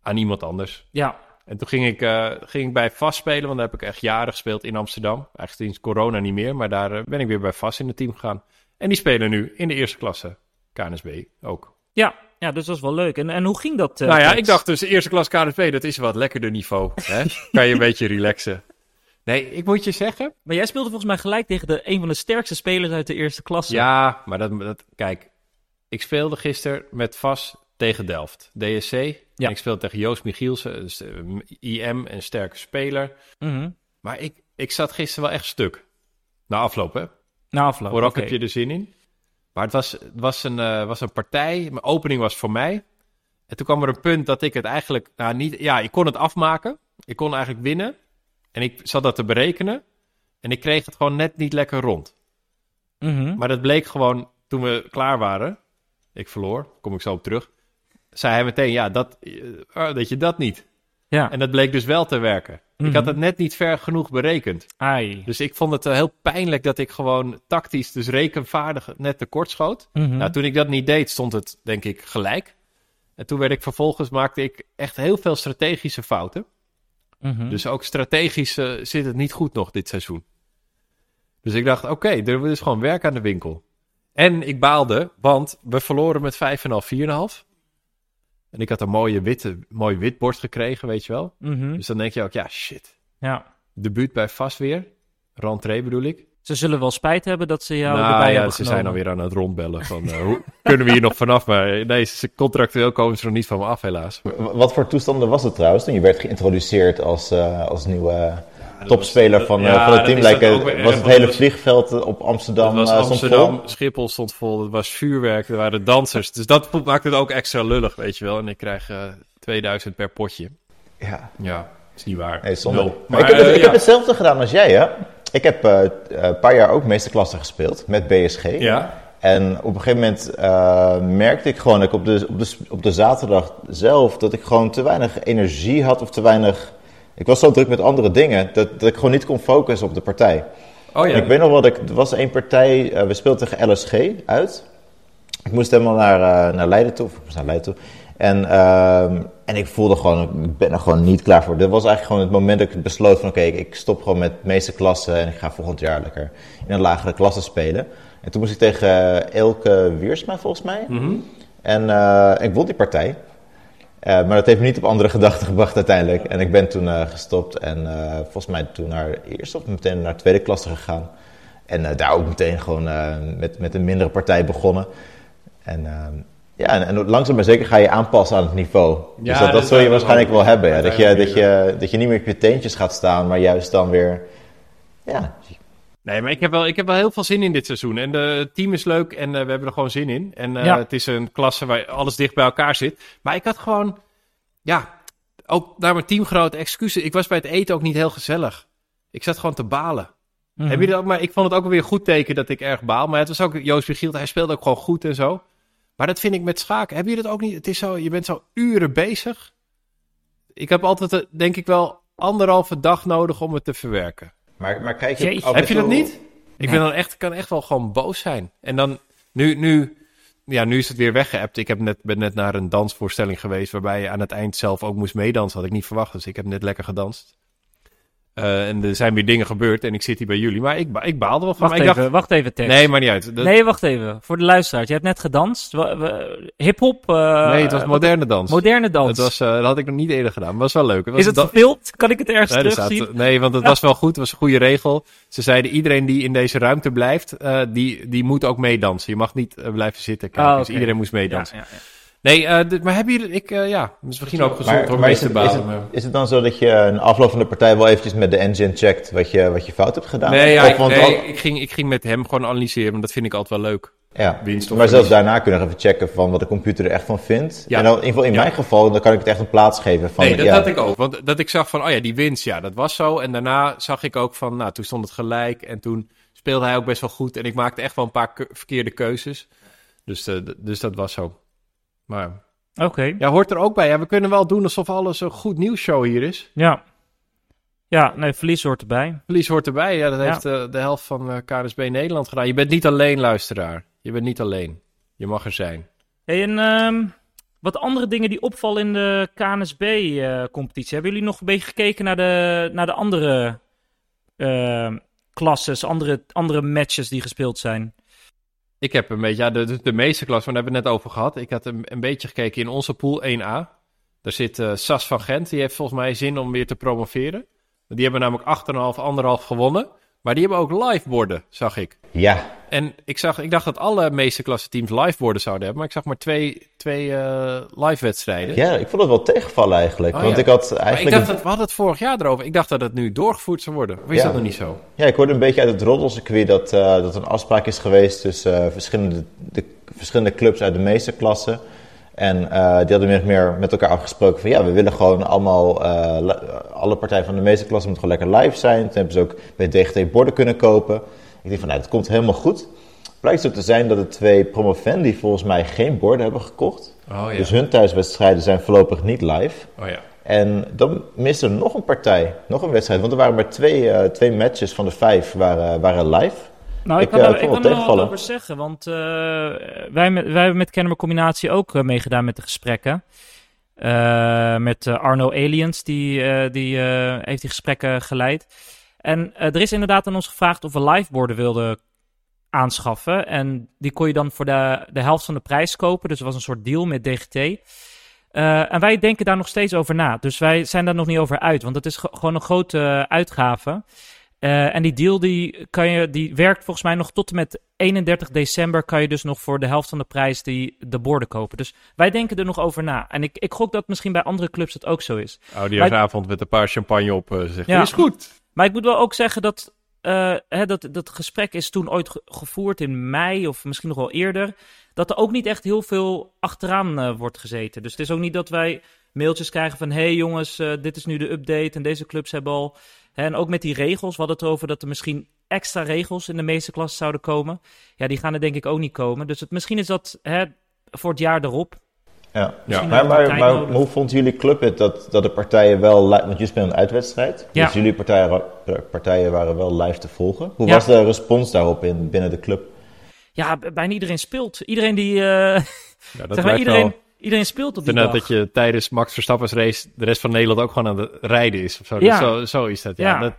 aan iemand anders. Ja. En toen ging ik, ging ik bij Vast spelen, want daar heb ik echt jaren gespeeld in Amsterdam. Eigenlijk sinds corona niet meer, maar daar ben ik weer bij Vast in het team gegaan. En die spelen nu in de eerste klasse, KNSB ook. Ja, ja, dus dat was wel leuk. En, en hoe ging dat? Uh, nou ja, ik dacht dus eerste klas KNV, dat is wat lekkerder niveau. Hè? kan je een beetje relaxen. Nee, ik moet je zeggen... Maar jij speelde volgens mij gelijk tegen de, een van de sterkste spelers uit de eerste klasse. Ja, maar dat, dat kijk, ik speelde gisteren met Vas tegen Delft, DSC. Ja. En ik speelde tegen Joost Michielsen, dus, uh, IM, een sterke speler. Mm -hmm. Maar ik, ik zat gisteren wel echt stuk. Na afloop, hè? Na afloop, Vooraf okay. heb je er zin in. Maar het was, het was, een, uh, was een partij. Mijn opening was voor mij. En toen kwam er een punt dat ik het eigenlijk. Nou, niet. Ja, ik kon het afmaken. Ik kon eigenlijk winnen. En ik zat dat te berekenen. En ik kreeg het gewoon net niet lekker rond. Mm -hmm. Maar dat bleek gewoon toen we klaar waren. Ik verloor. Kom ik zo op terug. Zei hij meteen: Ja, dat, uh, dat je dat niet. Ja. En dat bleek dus wel te werken. Mm Mhm. -hmm. Ik had het net niet ver genoeg berekend. Ai. Dus ik vond het uh, heel pijnlijk dat ik gewoon tactisch, dus rekenvaardig, net tekort schoot. Mm -hmm. Nou, toen ik dat niet deed, stond het denk ik gelijk. En toen werd ik vervolgens, maakte ik echt heel veel strategische fouten. Mm -hmm. Dus ook strategisch uh, zit het niet goed nog dit seizoen. Dus ik dacht, oké, okay, er is gewoon werk aan de winkel. En ik baalde, want we verloren met 5,5, 4,5. En ik had een mooie witte, mooi wit bord gekregen, weet je wel. Mm -hmm. Dus dan denk je ook, ja, shit. Ja. Debuut bij Vast weer. Rentree bedoel ik. Ze zullen wel spijt hebben dat ze jou nou, erbij ja, hebben ze genomen. zijn alweer aan het rondbellen van uh, hoe kunnen we hier nog vanaf? Maar nee, ze, contractueel komen ze nog niet van me af helaas. Wat voor toestanden was het trouwens toen je werd geïntroduceerd als, uh, als nieuwe topspeler van, ja, van het team? Like, was het hele vliegveld op Amsterdam was Amsterdam, vol? Schiphol stond vol, het was vuurwerk, er waren dansers. Dus dat maakte het ook extra lullig, weet je wel. En ik krijg 2000 per potje. Ja. Ja. Is niet waar. Nee, maar, maar ik, heb het, ik heb hetzelfde gedaan als jij, hè? ik heb eh, een paar jaar ook meesterklasse gespeeld met BSG. Ja. En op een gegeven moment eh, merkte ik gewoon dat ik op de, op, de, op de zaterdag zelf dat ik gewoon te weinig energie had of te weinig. Ik was zo druk met andere dingen dat, dat ik gewoon niet kon focussen op de partij. Oh ja. Ik weet nog wel, dat ik, er was één partij, eh, we speelden tegen LSG uit. Ik moest helemaal naar, eh, naar Leiden toe, of ik moest naar Leiden toe. En, ehm, en ik voelde gewoon, ik ben er gewoon niet klaar voor. Dit was eigenlijk gewoon het moment dat ik besloot van oké, ik- ik stop gewoon met de meeste klassen en ik ga volgend jaar lekker in een lagere klasse spelen. En toen moest ik tegen Elke Wiersma volgens mij. Mhm. En eh, ik won die partij. Eh, maar dat heeft me niet op andere gedachten gebracht uiteindelijk. En ik ben toen eh, gestopt en eh, volgens mij toen naar eerste of meteen naar tweede klasse gegaan. En daar ook meteen gewoon met, met een mindere partij begonnen. En ja, en, en langzaam maar zeker ga je aanpassen aan het niveau. Ja, dus dat, dat dat zul je waarschijnlijk wel hebben. Ja. Dat, je, dat, je, dat je niet meer op je teentjes gaat staan, maar juist dan weer... Ja, Nee, maar ik heb, wel, ik heb wel heel veel zin in dit seizoen. En de, het team is leuk en eh, we hebben er gewoon zin in. En eh, Ja. het is een klasse waar alles dicht bij elkaar zit. Maar ik had gewoon, ja, ook naar mijn teamgenoten excuses. Ik was bij het eten ook niet heel gezellig. Ik zat gewoon te balen. Mhm. Heb je dat ook, maar ik vond het ook wel weer een goed teken dat ik erg baal. Maar het was ook Joost Michiel, hij speelde ook gewoon goed en zo. Maar dat vind ik met schaken. Heb je dat ook niet? Het is zo, je bent zo uren bezig. Ik heb altijd, eh, denk ik wel, anderhalve dag nodig om het te verwerken. Maar, maar kijk je... Jeetje. Heb je dat niet? Ik ben dan echt, kan echt wel gewoon boos zijn. En dan, nu, nu, ja, nu is het weer weggeëpt. Ik heb net, ben net naar een dansvoorstelling geweest waarbij je aan het eind zelf ook moest meedansen. Had ik niet verwacht, dus ik heb net lekker gedanst. Eh, en er zijn weer dingen gebeurd en ik zit hier bij jullie. Maar ik, ba- ik baalde wel van. Wacht even, dacht, wacht even, Tex. nee, maar niet uit. Dat- Nee, wacht even. Voor de luisteraars. Je hebt net gedanst. Hip-hop. eh, nee, het was moderne dans. Moderne dans. Het was, eh, dat had ik nog niet eerder gedaan, maar het was wel leuk. Het was Is het gefilmd? Kan ik het ergens Nee, er staat- terugzien? nee, want het was wel goed. Het was een goede regel. Ze zeiden iedereen die in deze ruimte blijft, die, die moet ook meedansen. Je mag niet blijven zitten kijken. Ah, Dus iedereen moest meedansen. ja, ja. Nee, eh, dit- maar hebben jullie... Ik, eh, ja, misschien ook gezond Maar, om maar mee is, te het, balen. is, het, maar- is het dan zo dat je een afloop van de partij wel eventjes met de engine checkt wat je, wat je fout hebt gedaan? Nee, ja, Of ik, want nee, al- ik, ging, ik ging met hem gewoon analyseren, want dat vind ik altijd wel leuk. ja. Winst Maar zelfs daarna kun je nog even checken van wat de computer er echt van vindt. Ja. En dan, in ieder geval in Ja. mijn geval, dan kan ik het echt een plaats geven van... Nee, dat ja, had ik ook. Want dat ik zag van, oh ja, die winst, ja, dat was zo. En daarna zag ik ook van, nou, toen stond het gelijk. En toen speelde hij ook best wel goed. En ik maakte echt wel een paar ke- verkeerde keuzes. Dus, eh, dus dat was zo. Maar Oké. ja, hoort er ook bij. Ja, we kunnen wel doen alsof alles een goed nieuwsshow hier is. Ja. Ja, nee, verlies hoort erbij. Verlies hoort erbij. Ja, dat Ja. heeft eh, de helft van eh, KNSB Nederland gedaan. Je bent niet alleen, luisteraar. Je bent niet alleen. Je mag er zijn. Hey, en ehm, wat andere dingen die opvallen in de KNSB-competitie. Hebben jullie nog een beetje gekeken naar de, naar de andere ehm klasses, andere, andere matches die gespeeld zijn? Ik heb een beetje, ja, de, de, de meeste klas, maar daar hebben we het net over gehad. Ik had een, een beetje gekeken in onze pool 1A. Daar zit eh, Sas van Gent, die heeft volgens mij zin om weer te promoveren. Die hebben namelijk 8,5, 1,5 gewonnen. Maar die hebben ook liveborden, zag ik. Ja, En ik, zag, ik dacht dat alle meeste klasse teams liveborden zouden hebben. Maar ik zag maar twee, twee eh, live wedstrijden. ja, ik vond het wel tegenvallen eigenlijk. Oh, want ja. ik had Maar ik eigenlijk... dacht dat, we hadden het vorig jaar erover. Ik dacht dat het nu doorgevoerd zou worden. Of is Ja. dat nog niet zo? Ja, ik hoorde een beetje uit het roddelcircuit dat, eh dat een afspraak is geweest tussen eh, verschillende, de, verschillende clubs uit de meesterklasse. En eh, die hadden meer, meer met elkaar afgesproken van ja, we willen gewoon allemaal, eh, alle partijen van de meesterklasse moeten gewoon lekker live zijn. Toen hebben ze ook bij DGT borden kunnen kopen. Ik denk van nou, dat komt helemaal goed. Blijkt zo te zijn dat de twee promovendi volgens mij geen borden hebben gekocht. Oh Dus hun thuiswedstrijden zijn voorlopig niet live. Oh ja. En dan miste er nog een partij, nog een wedstrijd. Want er waren maar twee, eh, twee matches van de vijf waren, waren live. Nou, ik, Ik, kan, eh, ik kan er wel wat over zeggen, want eh, wij, met, wij hebben met Kennemer Combinatie ook eh, meegedaan met de gesprekken. Met Arno Aliens, die, die heeft die gesprekken geleid. En er is inderdaad aan ons gevraagd of we liveborden wilden aanschaffen. En die kon je dan voor de, de helft van de prijs kopen. Dus het was een soort deal met DGT. En wij denken daar nog steeds over na. Dus wij zijn daar nog niet over uit. Want het is ge- gewoon een grote uitgave. Eh, en die deal die kan je, die werkt volgens mij nog tot en met 31 december. Kan je dus nog voor de helft van de prijs die, de borden kopen. Dus wij denken er nog over na. En ik, ik gok dat misschien bij andere clubs het ook zo is. Oudejaarsavond met een paar champagne op. eh zegt, Ja. is goed. Maar ik moet wel ook zeggen dat eh, hè, dat, dat gesprek is toen ooit ge- gevoerd in mei of misschien nog wel eerder. Dat er ook niet echt heel veel achteraan eh, wordt gezeten. Dus het is ook niet dat wij mailtjes krijgen van... hé hey jongens, dit is nu de update en deze clubs hebben al en ook met die regels, we hadden het over dat er misschien extra regels in de meeste klassen zouden komen. Ja, die gaan er denk ik ook niet komen. Dus het, misschien is dat hè, voor het jaar erop. Ja, Misschien maar, maar, hoe vond jullie club het dat, dat de partijen wel... li- Want jullie spelen een uitwedstrijd. Ja. Dus jullie partijen, partijen waren wel live te volgen. Hoe Ja. was de respons daarop in, binnen de club? Ja, bijna iedereen speelt. Iedereen die... eh, Ja, dat zeg maar, iedereen, wel- iedereen speelt op die dag. dat je tijdens Max Verstappen's race de rest van Nederland ook gewoon aan het rijden is. Of zo. Ja. Dus zo, zo is dat, ja. Ja. Dat,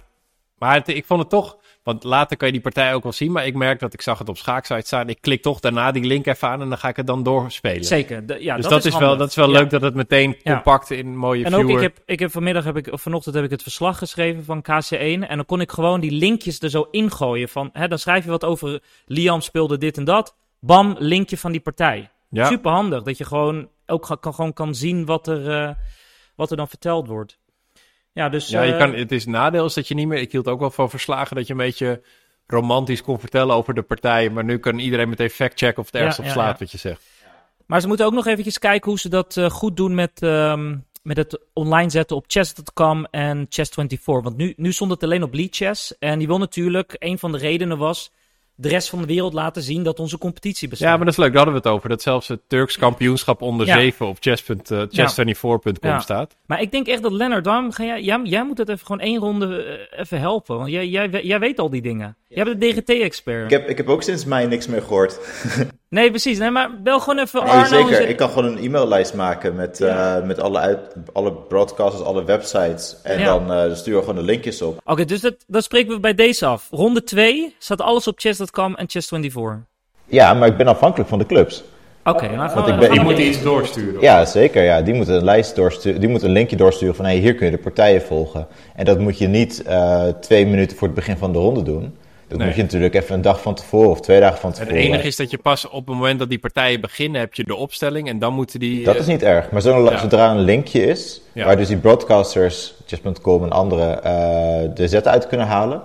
maar het- ik vond het toch... Want later kan je die partij ook wel zien. Maar ik merk dat ik zag het op schaaksite staan. Ik klik toch daarna die link even aan en dan ga ik het dan doorspelen. Zeker. de- ja, dus dat, dat, is, wel, dat is wel Ja. leuk dat het meteen compact in mooie En viewer... ook, ik heb, ik heb vanmiddag, heb ik, of vanochtend heb ik het verslag geschreven van KC1. En dan kon ik gewoon die linkjes er zo ingooien. Van, hè, dan schrijf je wat over Liam speelde dit en dat. Bam, linkje van die partij. Ja. Super handig. Dat je gewoon ook kan, gewoon kan zien wat er, eh, wat er dan verteld wordt. Ja, dus... Ja, je eh, kan, het is nadeel is dat je niet meer... Ik hield ook wel van verslagen dat je een beetje romantisch kon vertellen over de partijen. Maar nu kan iedereen meteen factchecken of het ergens Ja, op slaat ja. wat je zegt. Maar ze moeten ook nog eventjes kijken hoe ze dat eh, goed doen met, ehm, met het online zetten op chess.com en chess24. Want nu, nu stond het alleen op Lead Chess. En die wil natuurlijk, een van de redenen was, de rest van de wereld laten zien dat onze competitie bestaat. Ja, maar dat is leuk. Daar hadden we het over. Dat zelfs het Turks kampioenschap onder Ja. 7 op chess. eh, chess24.com Ja. staat. Maar ik denk echt dat Lennart, daarom ga jij, jij, jij moet het even gewoon één ronde eh, even helpen. Want jij, jij, jij weet al die dingen. Jij bent de DGT-expert. Ik heb, ik heb ook sinds mei niks meer gehoord. Nee, precies. Nee, maar bel gewoon even Nee, Arno. zeker. Ik kan gewoon een e-maillijst maken met, Ja. eh, met alle, uit, alle broadcasters, alle websites. En Ja. dan eh, sturen we gewoon de linkjes op. Oké, dus dat, dat spreken we bij deze af. Ronde 2 staat alles op chess.com en chess24. Ja, maar ik ben afhankelijk van de clubs. Oké, we- ik ben- gaan Die moeten iets doorsturen. Ja, zeker. Ja. Die moeten een lijst doorsturen. Die moeten een linkje doorsturen van hey, hier kun je de partijen volgen. En dat moet je niet eh, twee minuten voor het begin van de ronde doen. Dat Nee. moet je natuurlijk even een dag van tevoren of twee dagen van Het tevoren. enige is dat je pas op het moment dat die partijen beginnen, heb je de opstelling. En dan moeten die... Dat is niet erg. Maar zo- Ja. zodra een linkje is, Ja. waar dus die broadcasters, chess.com en anderen, eh, de zet uit kunnen halen,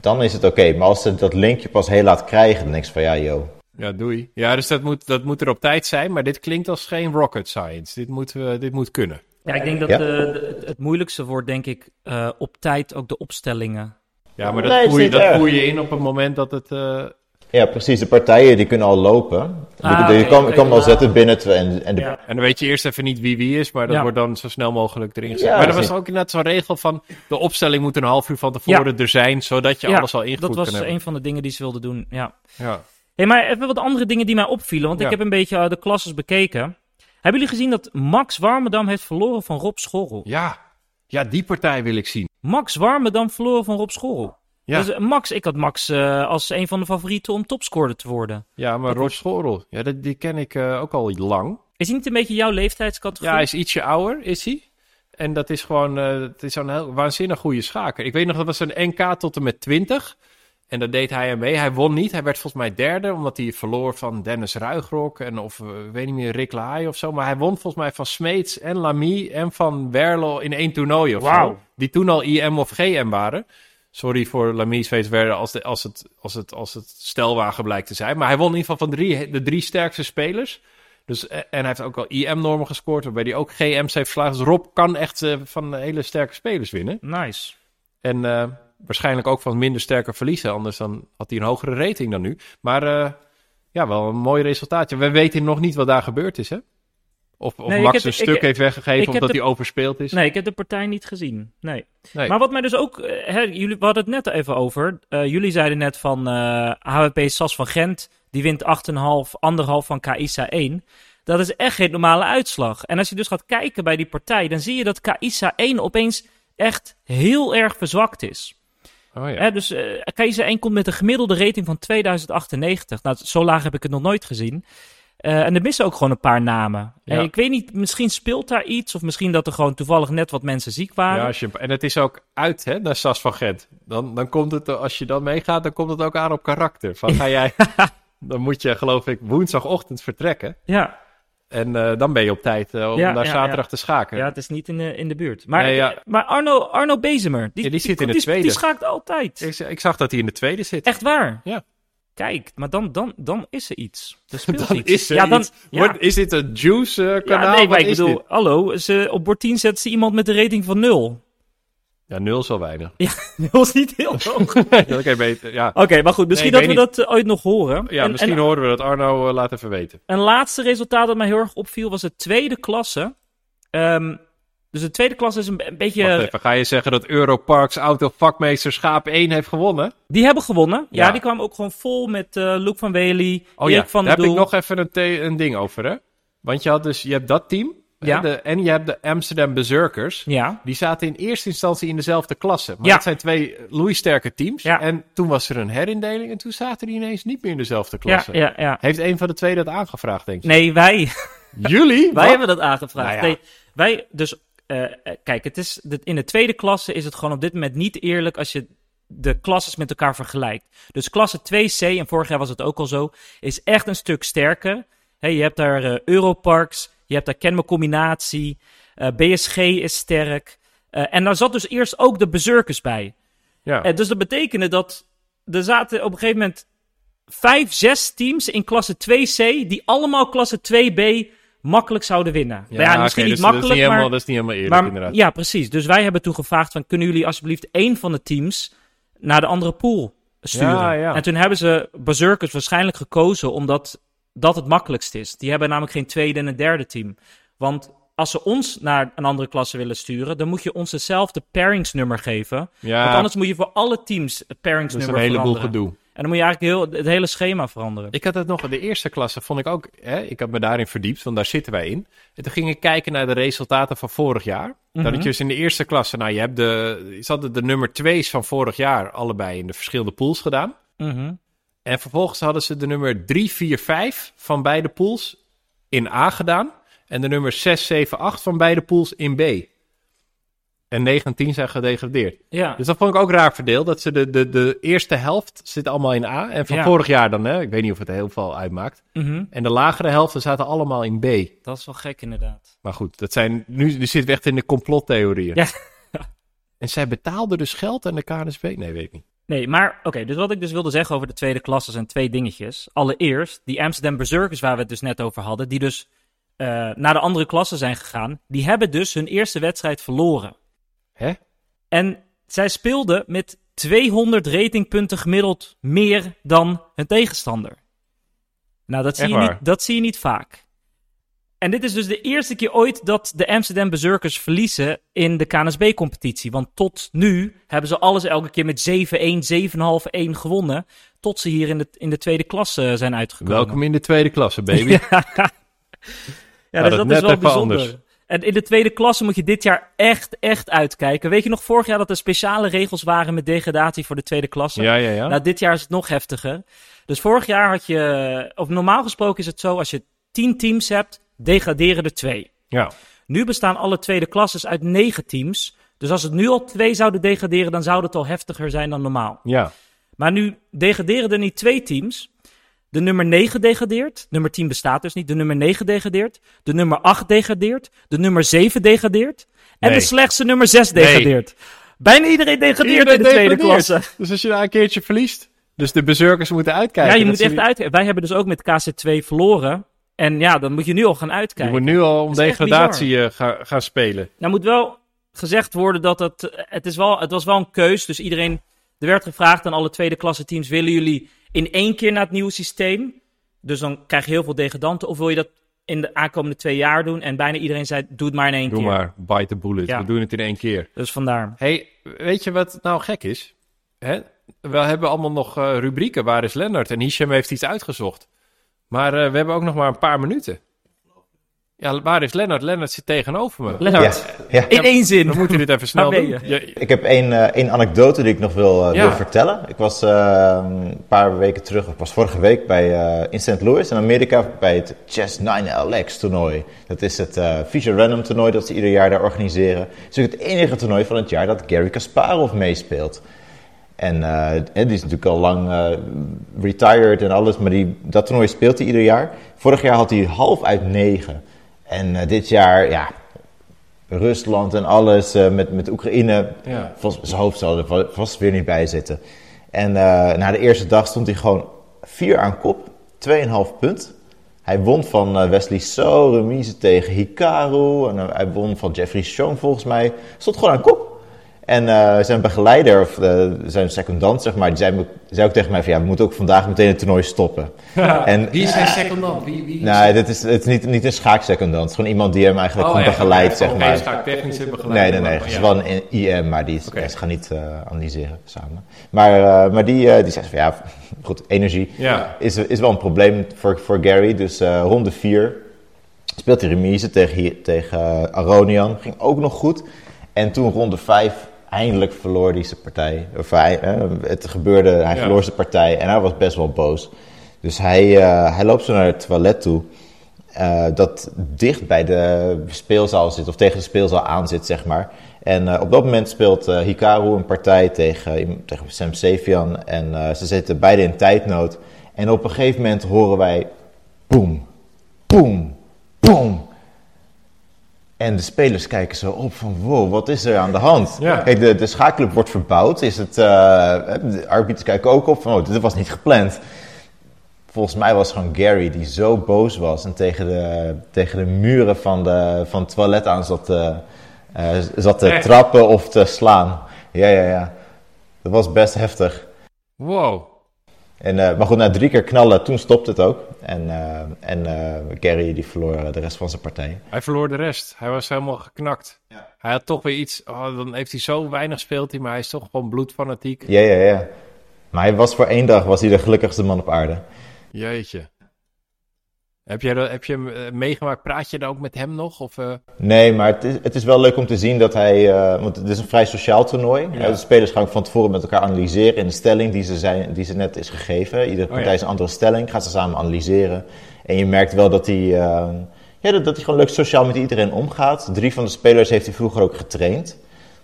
dan is het oké. Maar als ze dat linkje pas heel laat krijgen, dan denk je van ja, yo. Ja, doei. Ja, dus dat moet, dat moet er op tijd zijn. Maar dit klinkt als geen rocket science. Dit moet, eh, dit moet kunnen. Ja, ik denk dat Ja. eh, de- het, het moeilijkste wordt, denk ik, eh, op tijd ook de opstellingen. Ja, maar dat, voer je, dat voer je in op het moment dat het... eh, Ja, precies. De partijen die kunnen al lopen. Ah, je oké, kan, oké. kan al zetten binnen twee. En, en de, Ja. En dan weet je eerst even niet wie wie is, maar dat Ja. wordt dan zo snel mogelijk erin gezet. Ja, maar er was ook net zo'n regel van de opstelling moet een half uur van tevoren er zijn, zodat je Ja, alles al ingevoerd Dat was kan een van de dingen die ze wilden doen, ja. Ja. Hey, maar even wat andere dingen die mij opvielen, want Ja. ik heb een beetje eh, de klasses bekeken. Hebben jullie gezien dat Max Warmerdam heeft verloren van Rob Schorrel? Ja. Ja, die partij wil ik zien. Max Warmerdam verloren van Rob Schorrel. Ja, Dus, eh, Max, ik had Max eh, als een van de favorieten om topscorer te worden. ja maar Rob Schorel, ja, dat, die ken ik eh, ook al lang. Is hij niet een beetje jouw leeftijdscategorie? Ja, hij is ietsje ouder, is hij. En dat is gewoon, eh, het is zo'n heel waanzinnig goede schaker. Ik weet nog, dat was een NK tot en met 20. En daar deed hij aan mee. Hij won niet. Hij werd volgens mij derde, omdat hij verloor van Dennis Ruigrok. En of, eh, ik weet niet meer, Rick Lahaye of zo. Maar hij won volgens mij van Smeets en Lamy en van Werlo in één toernooi of zo. Die toen al IM of GM waren. Sorry voor Lamy, Smeets, Werlo als, de, als, het, als, het, als het stelwagen blijkt te zijn. Maar hij won in ieder geval van drie, de drie sterkste spelers. Dus, eh, en hij heeft ook al IM-normen gescoord, waarbij hij ook GM's heeft verslagen. Dus Rob kan echt eh, van hele sterke spelers winnen. Nice. En waarschijnlijk ook van minder sterke verliezen. Anders dan had hij een hogere rating dan nu. Maar eh, ja, wel een mooi resultaatje. We weten nog niet wat daar gebeurd is, hè? Of, of Nee, Max heb- een ik- stuk heeft weggegeven omdat de- hij overspeeld is. Nee, ik heb de partij niet gezien. Nee. Nee. Maar wat mij dus ook... eh, Hè, jullie, we hadden het net even over. Eh, jullie zeiden net van HWP Sas van Gent. Die wint 8,5, anderhalf van KISA 1. Dat is echt geen normale uitslag. En als je dus gaat kijken bij die partij... dan zie je dat KISA 1 opeens echt heel erg verzwakt is. Oh ja. Dus eh KISA 1 komt met een gemiddelde rating van 2098. Nou, zo laag heb ik het nog nooit gezien. Eh, en er missen ook gewoon een paar namen. Ja. En ik weet niet, misschien speelt daar iets. Of misschien dat er gewoon toevallig net wat mensen ziek waren. Ja, als je, en het is ook uit hè, naar Sas van Gent. Dan, dan komt het, als je dan meegaat, dan komt het ook aan op karakter. Van ga jij, dan moet je geloof ik woensdagochtend vertrekken. Ja, En eh, dan ben je op tijd eh, om Ja, ja, zaterdag ja. te schaken. ja, het is niet in de, in de buurt. Maar, Nee, maar Arno, Arno Bezemer, die, die zit in de tweede. Die schaakt altijd. Ik, ik zag dat hij in de tweede zit. Echt waar? Ja. Kijk, maar dan, dan, dan is er iets. Er speelt Dan iets. is er ja, dan, iets. Is dit een juice eh, nee, maar ik bedoel, dit? hallo, ze, op bord 10 zetten ze iemand met een rating van 0. Ja, nul is wel weinig. Ja, dat was niet heel hoog. Oké, beter. Ja, Oké, maar goed, misschien Nee, dat we dat eh, ooit nog horen. ja En- misschien en, horen we dat. Arno, eh, laat even weten. Een laatste resultaat dat mij heel erg opviel was de tweede klasse. Ehm, dus de tweede klasse is een, be- een beetje... Wacht even, ga je zeggen dat Europarks autovakmeesterschap 1 heeft gewonnen? Die hebben gewonnen. Ja, Ja. die kwamen ook gewoon vol met eh Luc van Wely, Oh Erik ja, van daar heb ik nog even een, een ding over, hè? Want je had dus, je hebt dat team Ja. de, en je hebt de Amsterdam Berserkers. Ja, Die zaten in eerste instantie in dezelfde klasse. Maar Ja. dat zijn twee loeisterke teams. Ja. En toen was er een herindeling en toen zaten die ineens niet meer in dezelfde klasse. ja, ja. Heeft een van de twee dat aangevraagd, denk je? Nee, wij, Jullie? wij Wat? hebben dat aangevraagd. Nou. Nee, wij, dus, eh, eh, kijk, het is, in de tweede klasse is het gewoon op dit moment niet eerlijk als je de klasses met elkaar vergelijkt. Dus klasse 2C, en vorig jaar was het ook al zo, is echt een stuk sterker. Hè, je hebt daar eh, Europarks, je hebt daar Kenme Combinatie, eh, BSG is sterk. Eh, en daar zat dus eerst ook de Berserkers bij. Ja. Eh, dus dat betekende dat er zaten op een gegeven moment vijf, zes teams in klasse 2C die allemaal klasse 2B makkelijk zouden winnen. Ja, oké, misschien niet dus dat is makkelijk, helemaal, maar, Dat is niet helemaal eerlijk, maar inderdaad. ja, precies. Dus wij hebben toen gevraagd van kunnen jullie alsjeblieft één van de teams naar de andere pool sturen? Ja. En toen hebben ze Berserkers waarschijnlijk gekozen omdat dat het makkelijkst is. Die hebben namelijk geen tweede en een derde team. Want als ze ons naar een andere klasse willen sturen, dan moet je ons hetzelfde pairingsnummer geven. Ja, Want anders moet je voor alle teams het dat is pairingsnummer een heleboel veranderen. gedoe. En dan moet je eigenlijk heel, het hele schema veranderen. Ik had het nog, de eerste klasse vond ik ook, hè, ik had me daarin verdiept, want daar zitten wij in. En toen ging ik kijken naar de resultaten van vorig jaar. Dat Mhm. ik dus in de eerste klasse, nou je hebt de, ze hadden de nummer twee's van vorig jaar allebei in de verschillende pools gedaan. Mhm. En vervolgens hadden ze de nummer 3, 4, 5 van beide pools in A gedaan. En de nummer 6, 7, 8 van beide pools in B. En 9 en 10 zijn gedegradeerd. Ja. Dus dat vond ik ook raar verdeeld. Dat ze de, de, de eerste helft zit allemaal in A. En van Ja. vorig jaar dan, hè? ik weet niet of het heel veel uitmaakt. Mhm. En de lagere helften zaten allemaal in B. Dat is wel gek inderdaad. Maar goed, dat zijn, nu, nu zitten we echt in de complottheorieën. Ja. En zij betaalden dus geld aan de KNSB? Nee, weet ik niet. Nee, maar oké, dus wat ik dus wilde zeggen over de tweede klasse zijn twee dingetjes. Allereerst, die Amsterdam Berserkers waar we het dus net over hadden, die dus eh, naar de andere klasse zijn gegaan, die hebben dus hun eerste wedstrijd verloren. Hè? En zij speelden met 200 ratingpunten gemiddeld meer dan hun tegenstander. Nou, dat zie, Echt je niet, dat zie je niet vaak. En dit is dus de eerste keer ooit dat de Amsterdam Berserkers verliezen in de KNSB-competitie. Want tot nu hebben ze alles elke keer met 7-1, 7,5-1 gewonnen. Tot ze hier in de, in de tweede klasse zijn uitgekomen. Welkom in de tweede klasse, baby. Ja, ja Ja, dus dat is wel bijzonder. anders. En in de tweede klasse moet je dit jaar echt, echt uitkijken. Weet je nog vorig jaar dat er speciale regels waren met degradatie voor de tweede klasse? Ja, ja, ja. Nou, dit jaar is het nog heftiger. Dus vorig jaar had je, of normaal gesproken is het zo, als je tien teams hebt, degraderen er twee. ja. Nu bestaan alle tweede klasses uit negen teams. Dus als het nu al twee zouden degraderen, dan zou het al heftiger zijn dan normaal. ja. Maar nu degraderen er niet twee teams. De nummer 9 degradeert. Nummer 10 bestaat dus niet. De nummer 9 degradeert. De nummer 8 degradeert. De nummer 7 degradeert. En Nee. de slechtste nummer 6 degradeert. Bijna iedereen degradeert Iedereen in de tweede degradeert. klasse. Dus als je daar een keertje verliest. Dus de bezurkers moeten uitkijken. Ja, je moet echt niet- uit. Wij hebben dus ook met KC2 verloren. En ja, dan moet je nu al gaan Je uitkijken. moet nu al om degradatie eh, gaan, gaan spelen. Nou moet wel gezegd worden dat het, het, is wel, het was wel een keus. Dus iedereen, er werd gevraagd aan alle tweede klasse teams, willen jullie in één keer naar het nieuwe systeem? Dus dan krijg je heel veel degradanten. Of wil je dat in de aankomende twee jaar doen? En bijna iedereen zei, doe het maar in één Doe keer. maar, bite the bullet. Ja. We doen het in één keer. Dus vandaar. hey, weet je wat nou gek is? Hè? We hebben allemaal nog eh, rubrieken. Waar is Lennart? En Hisham heeft iets uitgezocht. Maar eh, we hebben ook nog maar een paar minuten. Ja, waar is Lennart? Lennart zit tegenover me. Lennart, Ja, ja. in één zin. We moeten dit even snel doen. je? Ik heb één, eh, één anekdote die ik nog wil, eh, Ja. wil vertellen. Ik was eh, een paar weken terug, ik was vorige week bij, eh, in St. Louis in Amerika bij het Chess 9LX toernooi. Dat is het eh Feature Random toernooi dat ze ieder jaar daar organiseren. Het is ook het enige toernooi van het jaar dat Gary Kasparov meespeelt. En eh, die is natuurlijk al lang eh, retired en alles, maar die, dat toernooi speelt hij ieder jaar. Vorig jaar had hij half uit negen. En eh, dit jaar, ja, Rusland en alles, met, met Oekraïne, Ja. Vast, zijn hoofd zal er va- vast weer niet bij zitten. En na de eerste dag stond hij gewoon 4 aan kop, 2,5 punt. Hij won van Wesley So, remise tegen Hikaru. En hij won van Jeffrey Schoen volgens mij. Stond gewoon aan kop. En eh, zijn begeleider, of eh, zijn secondant, zeg maar, die zei, me- zei ook tegen mij van ja, we moeten ook vandaag meteen het toernooi stoppen. En, Wie is zijn secondant? Wie, wie is nou, dit is, het is niet, niet een schaaksecondant. Het is gewoon iemand die hem eigenlijk Oh, gewoon echt? begeleidt, zeg maar. schaaktechnische Nee, begeleiding. nee, nee. maar- Het is wel een IM, maar die is, Oké. ja, ze gaan niet eh, analyseren samen. Maar, eh, maar die, eh, die zegt van ja, goed, energie Ja. is, is wel een probleem voor, voor Gary. Dus eh, ronde 4 speelt hij remise tegen, hier- tegen Aronian. Ging ook nog goed. En toen ronde 5 eindelijk verloor hij zijn partij. Of hij, eh, het gebeurde, hij Ja. verloor zijn partij en hij was best wel boos. Dus hij, eh, hij loopt zo naar het toilet toe. eh, dat dicht bij de speelzaal zit, of tegen de speelzaal aan zit, zeg maar. En eh, op dat moment speelt Hikaru een partij tegen, tegen Sam Sefian. En ze zitten beide in tijdnood. En op een gegeven moment horen wij boem, boem, boem. En de spelers kijken zo op van, wow, wat is er aan de hand? Ja. Kijk, de, de schaakclub wordt verbouwd. Is het, eh, de arbiters kijken ook op van, oh, dit was niet gepland. Volgens mij was gewoon Gary die zo boos was en tegen de, tegen de muren van, de, van het toilet aan zat te, eh, zat te Echt? trappen of te slaan. Ja, ja, ja. Dat was best heftig. Wow. En, eh, maar goed, na drie keer knallen, toen stopte het ook. En, eh, en eh, Gary die verloor de rest van zijn partij. Hij verloor de rest. Hij was helemaal geknakt. Ja. Hij had toch weer iets. Oh, dan heeft hij zo weinig speelt hij, maar hij is toch gewoon bloedfanatiek. Ja, ja, ja. Maar hij was voor één dag was hij de gelukkigste man op aarde. Jeetje. Heb, dat- heb je hem eh, meegemaakt? Praat je daar ook met hem nog? Of, eh, Nee, maar het is, het is wel leuk om te zien dat hij. eh, want het is een vrij sociaal toernooi. Ja. De spelers gaan van tevoren met elkaar analyseren in de stelling die ze, zijn, die ze net is gegeven. Iedere partij Oh ja. is een andere stelling, gaan ze samen analyseren. En je merkt wel dat hij. ja, dat, dat hij gewoon leuk sociaal met iedereen omgaat. Drie van de spelers heeft hij vroeger ook getraind.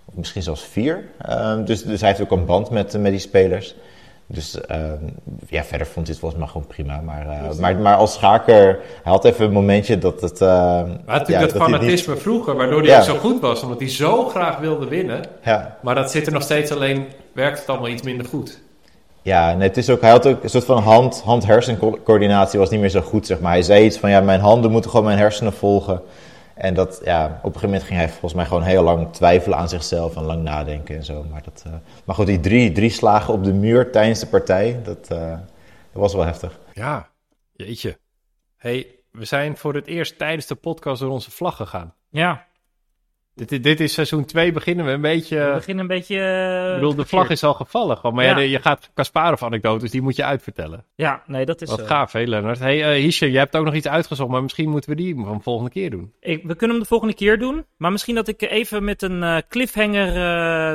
Of misschien zelfs vier. Eh, dus, dus hij heeft ook een band met, met die spelers. Dus eh, ja, verder vond hij het volgens mij gewoon prima. Maar, eh, maar, maar als schaker, hij had even een momentje dat het... eh, hij had ja, natuurlijk dat hij niet- fanatisme vroeger, waardoor hij Ja. ook zo goed was. Omdat hij zo graag wilde winnen. ja, Maar dat zit er nog steeds alleen, werkt het allemaal iets minder goed. Ja, nee, het is ook, hij had ook een soort van hand- hand-hersencoördinatie was niet meer zo goed, zeg maar. Hij zei iets van, ja, mijn handen moeten gewoon mijn hersenen volgen. En dat, ja, op een gegeven moment ging hij volgens mij gewoon heel lang twijfelen aan zichzelf en lang nadenken en zo. Maar, dat, eh, maar goed, die drie, drie slagen op de muur tijdens de partij, dat, eh, dat was wel heftig. Ja, jeetje. hey, we zijn voor het eerst tijdens de podcast door onze vlag gegaan. Ja, Dit, dit, is seizoen 2, beginnen we een beetje... we beginnen een beetje... ik eh, bedoel, de vlag is al gevallen. Gewoon, maar ja. Ja. de- je gaat Kasparov-anekdotes, die moet je uitvertellen. Ja, nee, dat is... Wat eh, gaaf, hé Lennart. hey, eh Hisje, jij hebt ook nog iets uitgezocht, maar misschien moeten we die van de volgende keer doen. Ik, we kunnen hem de volgende keer doen. Maar misschien dat ik even met een cliffhanger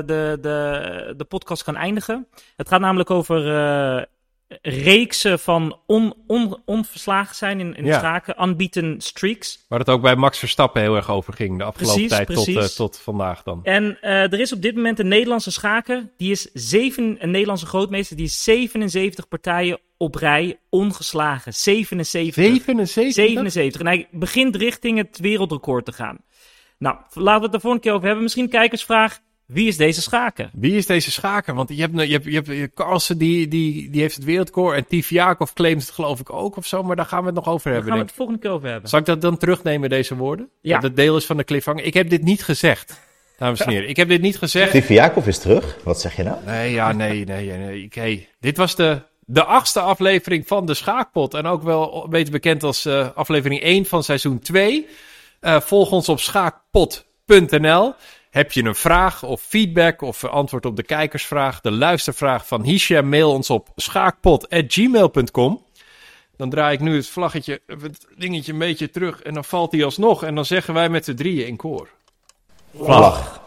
de, de, de podcast kan eindigen. Het gaat namelijk over reeksen van on, on, onverslagen zijn in, in Ja. schaken. Unbeaten streaks. Waar het ook bij Max Verstappen heel erg over ging de afgelopen Precies, tijd tot, eh, tot vandaag dan. En eh, er is op dit moment een Nederlandse schaker. Die is zeven, een Nederlandse grootmeester. Die is 77 partijen op rij ongeslagen. 77. 77? 77. En hij begint richting het wereldrecord te gaan. Nou, laten we het de volgende keer over hebben. Misschien kijkersvraag. Wie is deze schaker? Wie is deze schaker? Want je hebt, je hebt, je hebt Carlsen, die, die, die heeft het wereldrecord. En Tiviakov claimt het geloof ik ook of zo. Maar daar gaan we het nog over Daar hebben. gaan we het de volgende keer over hebben. Zal ik dat dan terugnemen, deze woorden? Ja. Dat het deel is van de cliffhanger. Ik heb dit niet gezegd, dames en heren. Ik heb dit niet gezegd. Jacob is terug. Wat zeg je nou? Nee, ja, nee, nee, nee. Hey, dit was de, de achtste aflevering van de Schaakpot. En ook wel beter bekend als eh, aflevering 1 van seizoen 2. Eh, volg ons op schaakpot.nl. Heb je een vraag of feedback of antwoord op de kijkersvraag, de luistervraag van Hisha, mail ons op schaakpot.gmail.com. Dan draai ik nu het vlaggetje, het dingetje een beetje terug en dan valt hij alsnog. En dan zeggen wij met z'n drieën in koor. Vlag.